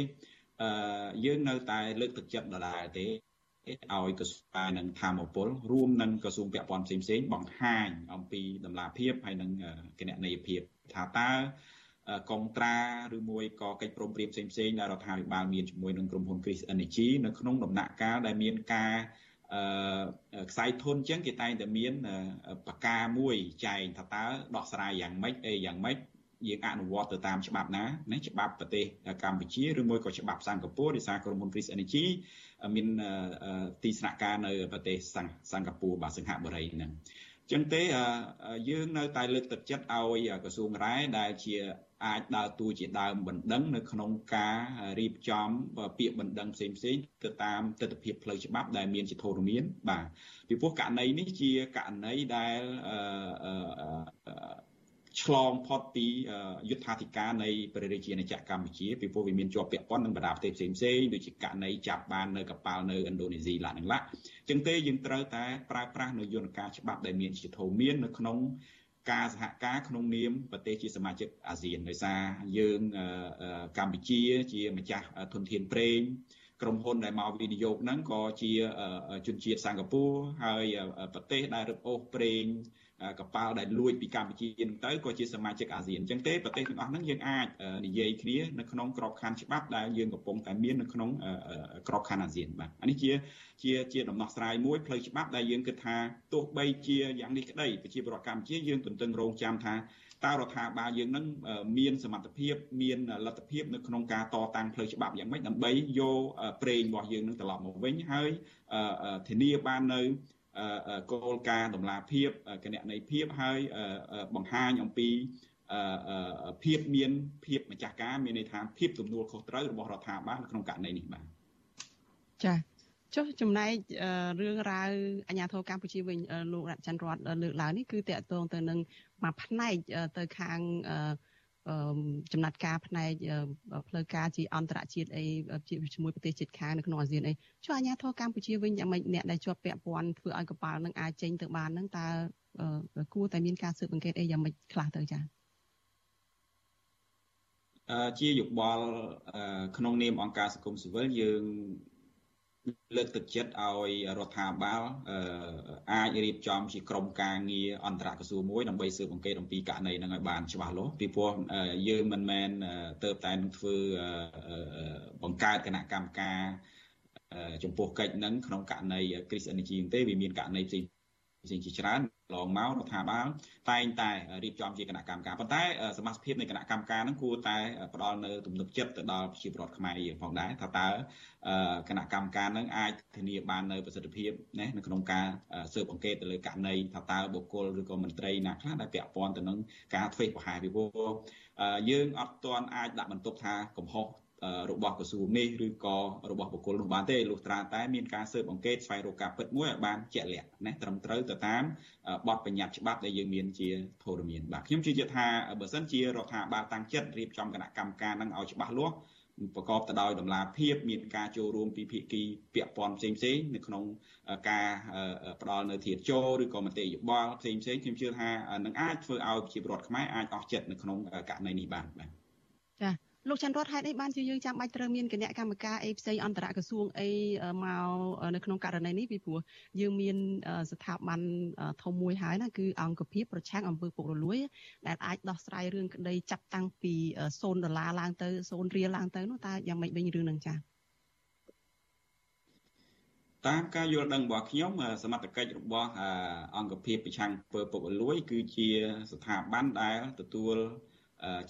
យើងនៅតែលើកទឹកចិត្តដដែលទេឲ្យក្រសួងនិងធម្មពលរួមនឹងក្រសួងពាក់ព័ន្ធផ្សេងផ្សេងបង្ហាញអំពីតម្លាភាពហើយនិងគណនេយ្យភាពថាតើ កុងត្រាឬមួយក៏កិច្ចព្រមព្រៀងផ្សេងផ្សេងដែលរដ្ឋាភិបាលមានជាមួយនឹងក្រុមហ៊ុន Chris Energy នៅក្នុងដំណាក់កាលដែលមានការអឺខ្សែធនចឹងគេតែងតែមានបកាមួយចែងថាតើដោះស្រាយយ៉ាងម៉េចអីយ៉ាងម៉េចយើងអនុវត្តទៅតាមច្បាប់ណាណាច្បាប់ប្រទេសកម្ពុជាឬមួយក៏ច្បាប់សិង្ហបុរីដោយសារក្រុមហ៊ុន Chris Energy មានទីស្នាក់ការនៅប្រទេសសិង្ហបុរីបាទសិង្ហបុរីហ្នឹង ចឹងទេយើងនៅតែលើកទឹកចិត្តឲ្យក្រសួងរ៉ែដែលជាអាចដើរតួជាដើមបណ្ដឹងនៅក្នុងការរៀបចំពាក្យបណ្ដឹងផ្សេងផ្សេងទៅតាមទស្សនវិជ្ជាផ្លូវច្បាប់ដែលមានជាធរមានបាទពីព្រោះករណីនេះជាករណីដែល ឆ្លងផុតពីយុទ្ធាធិការនៃព្រះរាជាណាចក្រកម្ពុជាពីព្រោះវាមានជាប់ពាក់ព័ន្ធនឹងបណ្ដាប្រទេសផ្សេងផ្សេងដូចជាករណីចាប់បាននៅកប៉ាល់នៅឥណ្ឌូនេស៊ីឡានឹងឡាចឹងទេយើងត្រូវតែប្រើប្រាស់នៅយន្តការច្បាប់ដែលមានជាធម៌មាននៅក្នុងការសហការក្នុងនាមប្រទេសជាសមាជិកអាស៊ានដោយសារយើងកម្ពុជាជាម្ចាស់ធនធានប្រេង ក្រុមហ៊ុនដែលមកវិនិយោគហ្នឹងក៏ជាជនជាតិសិង្ហបុរីហើយប្រទេសដែលរឹបអូសប្រេងកប៉ាល់ដែលលួចពីកម្ពុជានឹងទៅក៏ជាសមាជិកអាស៊ានអញ្ចឹងទេប្រទេសទាំងអស់ហ្នឹងយើងអាចនិយាយគ្នានៅក្នុងក្របខ័ណ្ឌច្បាប់ដែលយើងកំពុងតែមាននៅក្នុងក្របខ័ណ្ឌអាស៊ានបាទអានេះជាជាជាដំណោះស្រាយមួយផ្លូវច្បាប់ដែលយើងគិតថាទោះបីជាយ៉ាងនេះក្តីប្រជាពលរដ្ឋកម្ពុជាយើងទន្ទឹងរង់ចាំថា តើរដ្ឋាភិបាលយើងនឹងមានសមត្ថភាពមានលទ្ធភាពនៅក្នុងការតតាំងផ្លូវច្បាប់យ៉ាងម៉េចដើម្បីយកប្រេងរបស់យើងនឹងត្រឡប់មកវិញហើយធានាបាននៅគោលការណ៍តម្លាភាពគណនេយ្យភាពហើយបង្ហាញអំពីភាពមានភាពម្ចាស់ការមានន័យថាភាពទំនួលខុសត្រូវរបស់រដ្ឋាភិបាលក្នុងករណីនេះបាទចា៎ ចុះចំណែករឿងរ៉ាវអាញាធរកម្ពុជាវិញលោករតច័ន្ទរតលើកឡើងនេះគឺតកតងទៅនឹងមួយផ្នែកទៅខាងចំណាត់ការផ្នែកផ្លូវការជាអន្តរជាតិអីជាមួយប្រទេសជិតខាងនៅក្នុងអាស៊ានអីចុះអាញាធរកម្ពុជាវិញយ៉ាងម៉េចអ្នកដែលជាប់ពាក់ព័ន្ធធ្វើឲ្យកប៉ាល់នឹងអាចចេញទៅបាននឹងតើគួរតែមានការស៊ើបអង្កេតអីយ៉ាងម៉េចខ្លះទៅចា៎ជាយោបល់ក្នុងនាមអង្គការសង្គមស៊ីវិលយើង លើកទឹកចិត្តឲ្យរដ្ឋាភិបាលអាចរៀបចំជាក្រុមការងារអន្តរក្រសួងមួយដើម្បីស៊ើបអង្កេតអំពីករណីហ្នឹងឲ្យបានច្បាស់លាស់ពីព្រោះយើងមិនមែនទៅតែនឹងធ្វើបង្កើតគណៈកម្មការចំពោះកិច្ចហ្នឹងក្នុងករណី Chris Energy ទេវាមានករណីផ្សេង ផ្សេងជាច្រើនឡងមករដ្ឋាភិបាលតែងតែរៀបចំជាគណៈកម្មការប៉ុន្តែសមាជិកភាពនៃគណៈកម្មការហ្នឹងគួរតែផ្ដល់នៅទំនុកចិត្តទៅដល់ប្រជាពលរដ្ឋខ្មែរយើងផងដែរថាតើគណៈកម្មការហ្នឹងអាចធានាបាននៅប្រសិទ្ធភាពណានៅក្នុងការស៊ើបអង្កេតទៅលើករណីថាតើបុគ្គលឬក៏មន្ត្រីណាខ្លះដែលពាក់ព័ន្ធទៅនឹងការធ្វេសប្រហែសពីព្រោះយើងអត់ទាន់អាចដាក់បន្ទុកថាកំហុស របស់ក្រសួងនេះឬក៏របស់បុគ្គលនោះបានទេលុះត្រាតែមានការស៊ើបអង្កេតស្វែងរកការពិតមួយឲ្យបានជាក់លាក់ណាត្រឹមត្រូវទៅតាមបទបញ្ញត្តិច្បាប់ដែលយើងមានជាធរមានបាទខ្ញុំជឿជាក់ថាបើសិនជារដ្ឋាភិបាលតាំងចិត្តរៀបចំគណៈកម្មការនឹងឲ្យច្បាស់លាស់ប្រកបទៅដោយតម្លាភាពមានការចូលរួមពីភាគីពាក់ព័ន្ធផ្សេងផ្សេងនៅក្នុងការផ្ដល់នៅធាតចូលឬក៏មតិយោបល់ផ្សេងផ្សេងខ្ញុំជឿថានឹងអាចធ្វើឲ្យប្រជាពលរដ្ឋខ្មែរអាចអស់ចិត្តនៅក្នុងករណីនេះបានបាទចា លោកច័ន្ទរតហេតុអីបានជាយើងចាំបាច់ត្រូវមានគណៈកម្មការអីផ្សេងអន្តរក្រសួងអីមកនៅក្នុងករណីនេះពីព្រោះយើងមានស្ថាប័នធំមួយហើយណាគឺអង្គភាពប្រឆាំងអំពើពុករលួយ ដែលអាចដោះស្រាយរឿងក្តីចាប់តាំងពី0ដុល្លារឡើងទៅ0រៀលឡើងទៅនោះតើយ៉ាងម៉េចវិញរឿងនឹងចា៎តាមការយល់ដឹងរបស់ខ្ញុំសមត្ថកិច្ចរបស់អង្គភាពប្រឆាំងពើពុករលួយ គឺជាស្ថាប័នដែលទទួល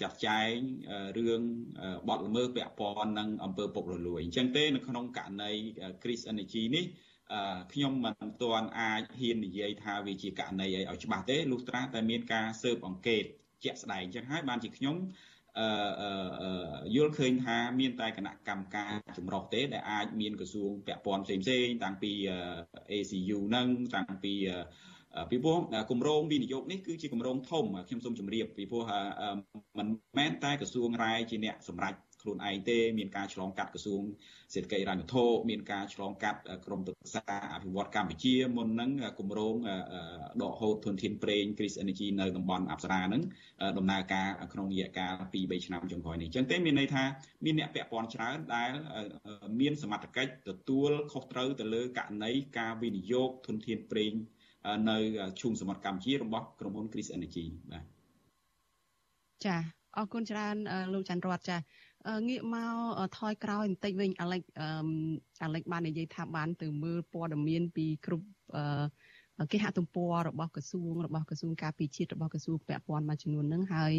ចាត់ចែងរឿងបទល្មើសពាក់ព័ន្ធនឹងអំពើពុករលួយអញ្ចឹងទេនៅក្នុងករណី Chris Energy នេះខ្ញុំមិនទាន់អាចហ៊ាននិយាយថាវាជាករណីអីឲ្យច្បាស់ទេលុះត្រាតែមានការស៊ើបអង្កេតជាក់ស្ដែងអញ្ចឹងហើយបានជាខ្ញុំអឺយល់ឃើញថាមានតែគណៈកម្មការចម្រុះទេដែលអាចមានក្រសួងពាក់ព័ន្ធផ្សេងផ្សេងតាំងពី ACU នឹងតាំងពី ពីព្រោះគម្រោងវិនិយោគនេះគឺជាគម្រោងធំខ្ញុំសូមជម្រាបពីព្រោះមិនមែនតែក្រសួងរាយជាអ្នកសម្រេចខ្លួនឯងទេមានការឆ្លងកាត់ក្រសួងសេដ្ឋកិច្ចរញ្ញវត្ថុមានការឆ្លងកាត់ក្រមទឹកសាអភិវឌ្ឍកម្ពុជាមុនហ្នឹងគម្រោងដកហូតធនធានប្រេង Chris Energy នៅតំបន់អប្សរាហ្នឹងដំណើរការក្នុងរយៈកាល2 3ឆ្នាំចុងក្រោយនេះអញ្ចឹងទេមានន័យថាមានអ្នកពាក់ព័ន្ធច្រើនដែលមានសមត្ថកិច្ចទទួលខុសត្រូវទៅលើករណីការវិនិយោគធនធានប្រេង នៅឈូងសមុទ្រកម្ពុជារបស់ក្រុមហ៊ុន Chris Energy បាទចាអរគុណច្រើនលោកច័ន្ទរតចាងាកមកថយក្រោយបន្តិចវិញអាឡិចអាឡិចបាននិយាយថាបានទៅមើលព័ត៌មានពីគ្រប់គេហទំព័ររបស់ក្រសួងរបស់ក្រសួងការពារជាតិរបស់ក្រសួងពាក់ព័ន្ធមួយចំនួនហ្នឹងហើយ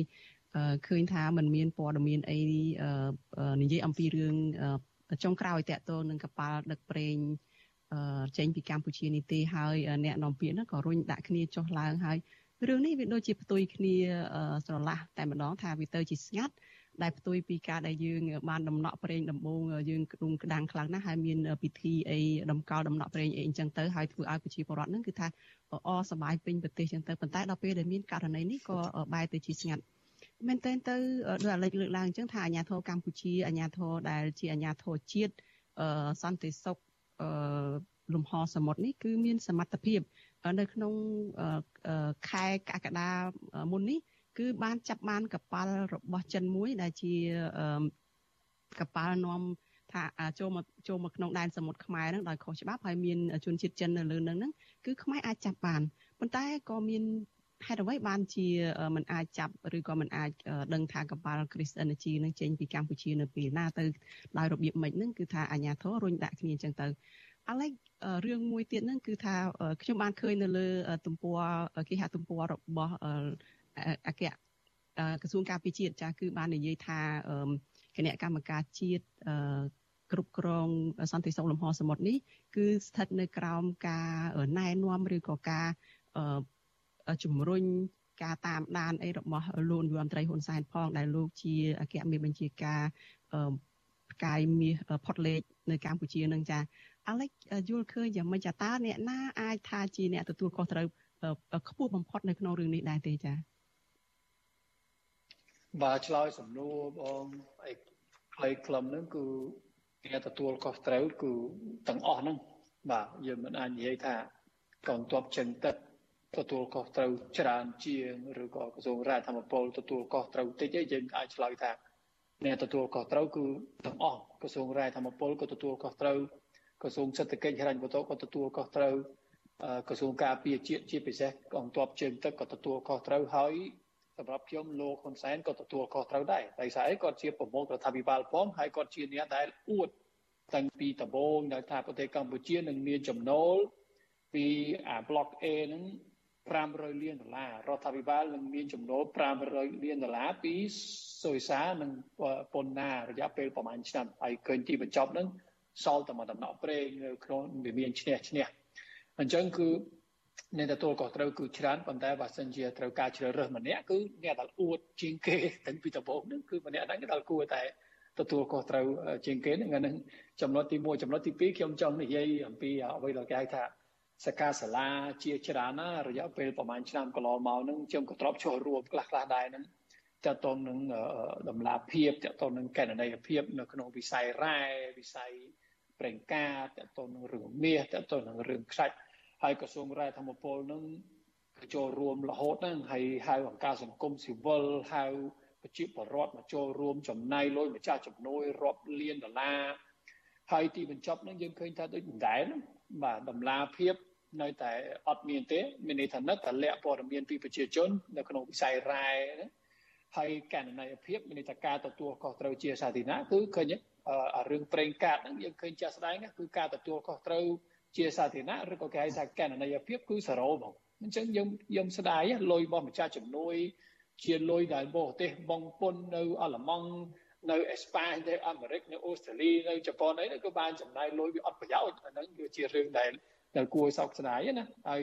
ឃើញថាมันមានព័ត៌មានអីនិយាយអំពីរឿងចុងក្រោយតកតងនឹងកប៉ាល់ដឹកប្រេង ចេញពីកម្ពុជានេះទេហើយអ្នកនាំពាក្យហ្នឹងក៏រុញដាក់គ្នាចុះឡើងហើយរឿងនេះវាដូចជាផ្ទុយគ្នាស្រឡះតែម្ដងថាវាទៅជាស្ងាត់ដែលផ្ទុយពីការដែលយើងបានដំណក់ប្រេងដំបូងយើងក្ដុងក្តាំងខ្លាំងណាស់ហើយមានពិធីអីដំកល់ដំណក់ប្រេងអីអញ្ចឹងទៅហើយធ្វើឲ្យប្រជាពលរដ្ឋហ្នឹងគឺថាអសប្បាយពេញប្រទេសអញ្ចឹងទៅប៉ុន្តែដល់ពេលដែលមានករណីនេះក៏បែរទៅជាស្ងាត់មែនតើទៅដោយអាឡិចលើកឡើងអញ្ចឹងថាអាញាធរកម្ពុជាអាញាធរដែលជាអាញាធរជាតិសន្តិសុខ លំហសមុទ្រនេះគឺមានសមត្ថភាពនៅក្នុងខែកក្កដាមុននេះ គឺបានចាប់បានកប៉ាល់របស់ចិនមួយដែលជាកប៉ាល់នាំថាចូលមកចូលមកក្នុងដែនសមុទ្រខ្មែរហ្នឹងដោយខុសច្បាប់ហើយមានជនជាតិចិននៅលើហ្នឹងគឺខ្មែរអាចចាប់បានប៉ុន្តែក៏មាន ហេតុអ្វីបានជាมันអាចចាប់ឬក៏มันអាចដឹងថាកប៉ាល់ Chris Energy នឹងចេញពីកម្ពុជានៅពេលណាទៅដោយរបៀបម៉េចហ្នឹងគឺថាអាញាធររុញដាក់គ្នាអញ្ចឹងទៅអាឡែករឿងមួយទៀតហ្នឹងគឺថាខ្ញុំបានឃើញនៅលើទំព័រគេហទំព័ររបស់អគ្គក្រសួងការពារជាតិចាគឺបាននិយាយថាគណៈកម្មការជាតិគ្រប់គ្រងសន្តិសុខលំហសមុទ្រនេះគឺស្ថិតនៅក្រោមការណែនាំឬក៏ការ ជំរុញការតាមដានអីរបស់លោកនាយរដ្ឋមន្ត្រីហ៊ុនសែនផង ដែលលោកជាអគ្គមេបញ្ជាការផ្កាយមាសផុតលេខនៅកម្ពុជានឹងចាអាឡិចយល់ឃើញយ៉ាងម៉េចតើអ្នកណាអាចថាជាអ្នកទទួលខុសត្រូវខ្ពស់បំផុតនៅក្នុងរឿងនេះដែរទេចាបាទឆ្លើយសំណួរបងអីខ្លីខ្លឹមហ្នឹងគឺអ្នកទទួលខុសត្រូវគឺទាំងអស់ហ្នឹងបាទយើងមិនអាចនិយាយថាកងទ័ពចិនទឹក ទទួលខុសត្រូវច្រើនជាងឬក៏ក្រសួងរាជធម្មពលទទួលខុសត្រូវតិចទេយើងអាចឆ្លើយថាអ្នកទទួលខុសត្រូវគឺទាំងអស់ក្រសួងរាជធម្មពលក៏ទទួលខុសត្រូវក្រសួងសេដ្ឋកិច្ចហិរញ្ញវត្ថុក៏ទទួលខុសត្រូវក្រសួងការពារជាតិជាពិសេសកងទ័ពជើងទឹកក៏ទទួលខុសត្រូវហើយសម្រាប់ខ្ញុំលោកហ៊ុនសែនក៏ទទួលខុសត្រូវដែរដោយសារអីគាត់ជាប្រមុខរដ្ឋាភិបាលផងហើយគាត់ជាអ្នកដែលអួតតាំងពីដំបូងដែលថាប្រទេសកម្ពុជានឹងមានចំណូលពីអា block A ហ្នឹង 500លានដុល្លាររដ្ឋាភិបាលនឹងមានចំណូល500លានដុល្លារពីសុយសានិងប៉ុណ្ណារយៈពេលប្រហែលឆ្នាំហើយឃើញទីបញ្ចប់ហ្នឹងសល់តែមកដំណក់ប្រេងនៅក្នុងវាមានឈ្នះឈ្នះអញ្ចឹងគឺអ្នកទទួលខុសត្រូវគឺច្រើនប៉ុន្តែបើសិនជាត្រូវការជ្រើសរើសម្នាក់គឺអ្នកដែលអួតជាងគេតាំងពីដំបូងហ្នឹងគឺម្នាក់ហ្នឹងដែលគួរតែទទួលខុសត្រូវជាងគេហ្នឹងអានឹងចំណុចទី1ចំណុចទី2ខ្ញុំចង់និយាយអំពីអ្វីដែលគេហៅថា សកាសាលាជាច្រើនណារយៈពេលប្រហែលឆ្នាំកន្លងមកហ្នឹងខ្ញុំក៏ទ្របចូលរួមខ្លះខ្លះដែរហ្នឹងតើតននឹងដំណាភាពតើតននឹងកណន័យភាពនៅក្នុងវិស័យរ៉ែវិស័យប្រេងកាតើតននឹងរឿងមាសតើតននឹងរឿងខ្សាច់ហើយក្រសួងរ៉ែធម្មពលនឹងចូលរួមរហូតហ្នឹងហើយហៅអង្គការសង្គមស៊ីវិលហៅប្រជាពលរដ្ឋមកចូលរួមចំណាយលុយម្ចាស់ជំនួយរាប់លានដុល្លារហើយទីបញ្ចប់ហ្នឹងយើងឃើញថាដូចមិនដែរបាទដំណាភាព នៅតែអត់មានទេមានន័យថានឹកតែលាក់ព័ត៌មានពីប្រជាជន នៅក្នុងវិស័យរ៉ែណាហើយកណន័យភាពមានន័យថាការទទួលខុសត្រូវជាសាធារណៈគឺឃើញរឿងប្រេងកាតហ្នឹងយើងឃើញចាស់ស្ដែងគឺការទទួលខុសត្រូវជាសាធារណៈឬក៏គេហៅថាកណន័យភាពគឺ0បងអញ្ចឹងយើងយើងស្ដាយលុយរបស់ម្ចាស់ជំនួយ ជាលុយដែលបរទេសបងពុននៅអាល្លឺម៉ង់នៅអេស្ប៉ាញនៅអាមេរិកនៅអូស្ត្រាលីនៅជប៉ុនអីក៏បានចំណាយលុយវាអត់ប្រយោជន៍អាហ្នឹងគឺជារឿងដែល ដែលគួរសោកស្ដាយណាហើយ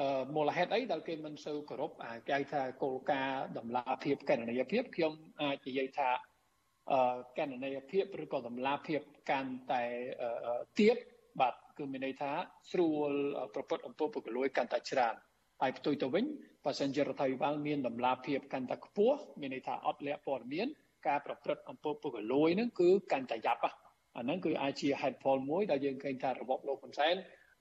អឺមូលហេតុអីដែលគេមិនសូវគោរពអាគេហៅថាគោលការណ៍តម្លាភាពកណន័យភាពខ្ញុំអាចនិយាយថាអឺកណន័យភាពឬក៏តម្លាភាពកាន់តែទៀតបាទគឺមានន័យថាស្រួលប្រព្រឹត្តអំពើពុករលួយកាន់តែច្រើនហើយផ្ទុយទៅវិញបើសិនជារដ្ឋាភិបាលមានតម្លាភាពកាន់តែខ្ពស់មានន័យថាអត់លាក់ព័ត៌មានការប្រព្រឹត្តអំពើពុករលួយហ្នឹងគឺកាន់តែយ៉ាប់ អាហ្នឹងគឺអាចជាហេតុផលមួយដែលយើងឃើញថារបបលោកហ៊ុនសែន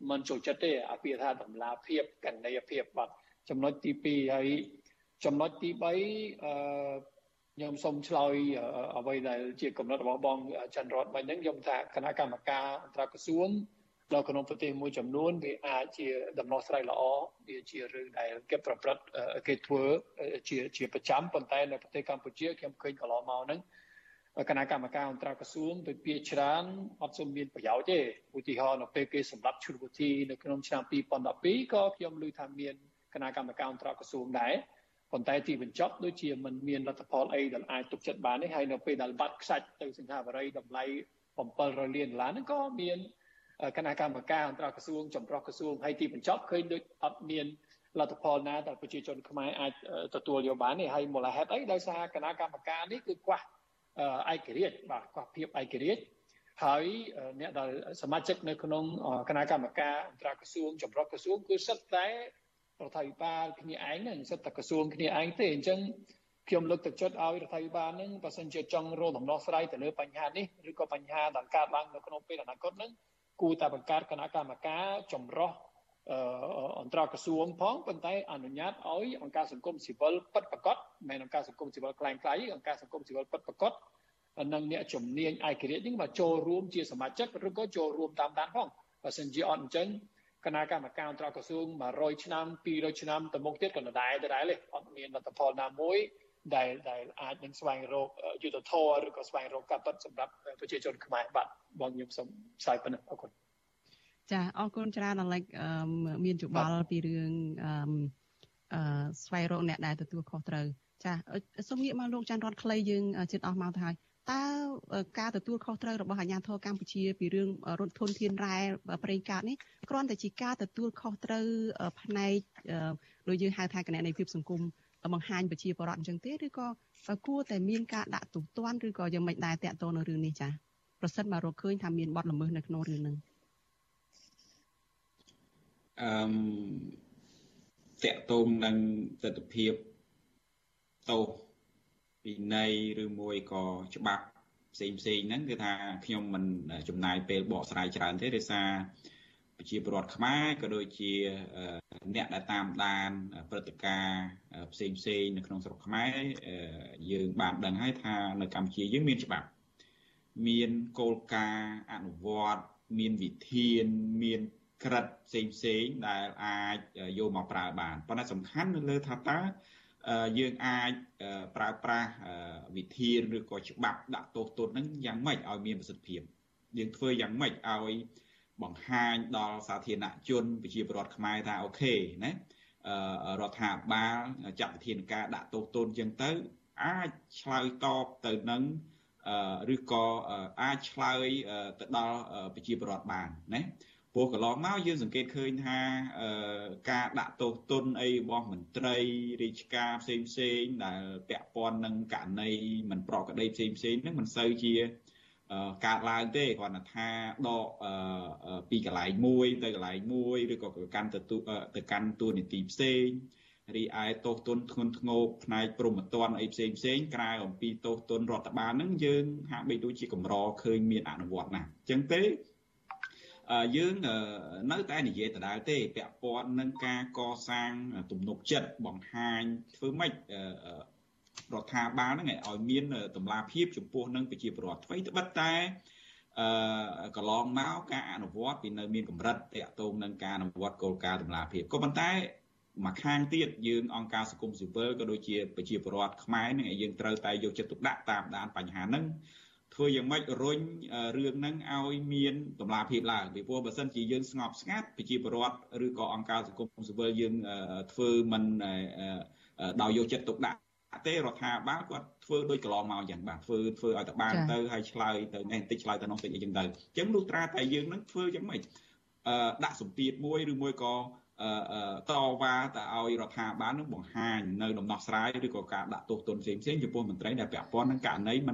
មិនចូលចិត្តទេអាពាក្យថាតម្លាភាពកណន័យភាពបាទចំណុចទី2ហើយចំណុចទី3អឺខ្ញុំសូមឆ្លើយអ្វីដែលជាកំណត់របស់បងច័ន្ទរតមិញហ្នឹងខ្ញុំថាគណៈកម្មការអន្តរក្រសួងនៅក្នុងប្រទេសមួយចំនួនវាអាចជាដំណោះស្រាយល្អវាជារឿងដែលគេប្រព្រឹត្តគេធ្វើជាជាប្រចាំប៉ុន្តែនៅប្រទេសកម្ពុជាខ្ញុំឃើញកន្លងមកហ្នឹង គណៈកម្មការអន្តរក្រសួងទៅពីច្រើនអត់សូវមានប្រយោជន៍ទេឧទាហរណ៍នៅពេលគេសម្រាប់ឈុតវិធីនៅក្នុងឆ្នាំ2012ក៏ខ្ញុំឮថាមានគណៈកម្មការអន្តរក្រសួងដែរប៉ុន្តែទីបញ្ចប់ដូចជាมันមានលទ្ធផលអីដែលអាចទុកចិត្តបានទេហើយនៅពេលដែលបាត់ខ្សាច់ទៅសង្ហាបរិយតម្លៃ700លានដុល្លារហ្នឹងក៏មានគណៈកម្មការអន្តរក្រសួងចម្រុះក្រសួងហើយទីបញ្ចប់ឃើញដូចអត់មានលទ្ធផលណាដែលប្រជាជនខ្មែរអាចទទួលយកបានទេហើយមូលហេតុអីដោយសារគណៈកម្មការនេះគឺខ្វះ ឯករាជ្យបាទខ្វះភាពឯករាជ្យហើយអ្នកដែលសមាជិកនៅក្នុងគណៈកម្មការអន្តរក្រសួងចម្រុះក្រសួងគឺសិតតែរដ្ឋាភិបាលគ្នាឯងហ្នឹងសិតតែក្រសួងគ្នាឯងទេអញ្ចឹងខ្ញុំលើកទឹកចិត្តឲ្យរដ្ឋាភិបាលហ្នឹងបើសិនជាចង់រកដំណោះស្រាយទៅលើបញ្ហានេះឬក៏បញ្ហាដែលកើតឡើងនៅក្នុងពេលអនាគតហ្នឹងគួរតែបង្កើតគណៈកម្មការចម្រុះ អន្តរក្រសួងផងប៉ុន្តែអនុញ្ញាតឲ្យអង្គការសង្គមស៊ីវិលពិតប្រាកដមិនអង្គការសង្គមស៊ីវិលខ្លាំងខ្លាយអង្គការសង្គមស៊ីវិលពិតប្រាកដនិងអ្នកជំនាញឯករាជ្យនេះមកចូលរួមជាសមាជិកឬក៏ចូលរួមតាមដានផងបើសិនជាអត់អញ្ចឹងគណៈកម្មការអន្តរក្រសួង100ឆ្នាំ200ឆ្នាំទៅមុខទៀតក៏ដដែលដដែលទេអត់មានលទ្ធផលណាមួយដែលដែលអាចនឹងស្វែងរកយុទ្ធធរឬក៏ស្វែងរកការពិតសម្រាប់ប្រជាជនខ្មែរបាទបងខ្ញុំសូមផ្សាយប៉ុណ្ណឹងអរគុណ ចាអរគុណច្រើនអលេចមានយោបល់ពីរឿងអឺស្វែងរកអ្នកដែលទទួលខុសត្រូវចាសូមងាកមកលោកច័ន្ទរតខ្លីយើងជិតអស់មកទៅហើយតើការទទួលខុសត្រូវរបស់អាជ្ញាធរកម្ពុជាពីរឿងរត់ធនធានរ៉ែប្រេងកាតនេះគ្រាន់តែជាការទទួលខុសត្រូវផ្នែកដូចយើងហៅថាគណនេយ្យភាពសង្គមបង្ហាញប្រជាពលរដ្ឋអញ្ចឹងទេឬក៏គួរតែមានការដាក់ទោសទណ្ឌឬក៏យ៉ាងម៉េចដែរតាក់ទងនៅរឿងនេះចាប្រសិនបើរកឃើញថាមានបទល្មើសនៅក្នុងរឿងហ្នឹង អឺតកតងនឹងទស្សនភាពតោពីន័យឬមួយក៏ច្បាប់ផ្សេងផ្សេងហ្នឹងគឺថាខ្ញុំមិនចំណាយពេលបកស្រាយច្រើនទេដោយសារប្រជាពលរដ្ឋខ្មែរក៏ដូចជាអ្នកដែលតាមដានព្រឹត្តិការណ៍ផ្សេងផ្សេងនៅក្នុងស្រុកខ្មែរយើងបានដឹងហើយថានៅកម្ពុជាយើងមានច្បាប់ មានគោលការណ៍អនុវត្ត មានវិធានមាន ក្រិតផ្សេងផ្សេងដែលអាចយកមកប្រើបានប៉ុន្តែសំខាន់នៅលើថាតើយើងអាចប្រើប្រាស់វិធានឬក៏ច្បាប់ដាក់ទោសទណ្ឌហ្នឹងយ៉ាងម៉េចឲ្យមានប្រសិទ្ធភាពយើងធ្វើយ៉ាងម៉េចឲ្យបង្ហាញដល់សាធារណជនប្រជាពលរដ្ឋខ្មែរថាអូខេណារដ្ឋាភិបាលចាត់វិធានការដាក់ទោសទណ្ឌចឹងទៅអាចឆ្លើយតបទៅនឹងឬក៏អាចឆ្លើយទៅដល់ប្រជាពលរដ្ឋបានណា ព្រោះកន្លងមកយើងសង្កេតឃើញថាការដាក់ទោសទណ្ឌអីរបស់មន្ត្រីរាជការផ្សេងផ្សេងដែលពាក់ព័ន្ធនឹងករណីមិនប្រក្រតីផ្សេងផ្សេងហ្នឹងមិនសូវជាកើតឡើងទេគ្រាន់តែថាដកពីកន្លែងមួយទៅកន្លែងមួយឬក៏កាន់ទៅទៅកាន់តួនាទីផ្សេងរីឯទោសទណ្ឌធ្ងន់ធ្ងរផ្នែកព្រមត្តនអីផ្សេងផ្សេងក្រៅអំពីទោសទណ្ឌរដ្ឋបាលហ្នឹងយើងហាក់បីដូចជាកម្រឃើញមានអនុវត្តណាស់អញ្ចឹងទេ យើងនៅតែនិយាយដដែលទេពាក់ព័ន្ធនឹងការកសាងទំនុកចិត្តបង្ហាញធ្វើម៉េចរដ្ឋាភិបាលហ្នឹងឲ្យមានតម្លាភាពចំពោះនឹងប្រជាពលរដ្ឋថ្មីត្បិតតែអឺកន្លងមកការអនុវត្តពីនៅមានកម្រិតតាក់ទងនឹងការអនុវត្តគោលការណ៍តម្លាភាពក៏ប៉ុន្តែមួយខាងទៀតយើងអង្គការសង្គមស៊ីវិលក៏ដូចជាប្រជាពលរដ្ឋខ្មែរនឹងឲ្យយើងត្រូវតែយកចិត្តទុកដាក់តាមដានបញ្ហាហ្នឹង ធ្វើយ៉ាងម៉េចរុញរឿងហ្នឹងឲ្យមានតម្លាភាពឡើងពីព្រោះបើសិនជាយើងស្ងប់ស្ងាត់ប្រជាពលរដ្ឋឬក៏អង្គការសង្គមស៊ីវិលយើងធ្វើមិនដោយយកចិត្តទុកដាក់ទេរដ្ឋាភិបាលគាត់ធ្វើដោយកន្លងមកអញ្ចឹងបាទធ្វើធ្វើឲ្យតែបានទៅហើយឆ្លើយទៅនេះបន្តិចឆ្លើយទៅនោះបន្តិចអីចឹងទៅអញ្ចឹងលុះត្រាតែយើងនឹងធ្វើយ៉ាងម៉េចអឺដាក់សម្ពាធមួយឬមួយក៏តវ៉ាទៅឲ្យរដ្ឋាភិបាលនឹងបង្ហាញនៅដំណោះស្រាយឬក៏ការដាក់ទោសទណ្ឌផ្សេងៗចំពោះមន្ត្រីដែលពាក់ព័ន្ធនឹងករណី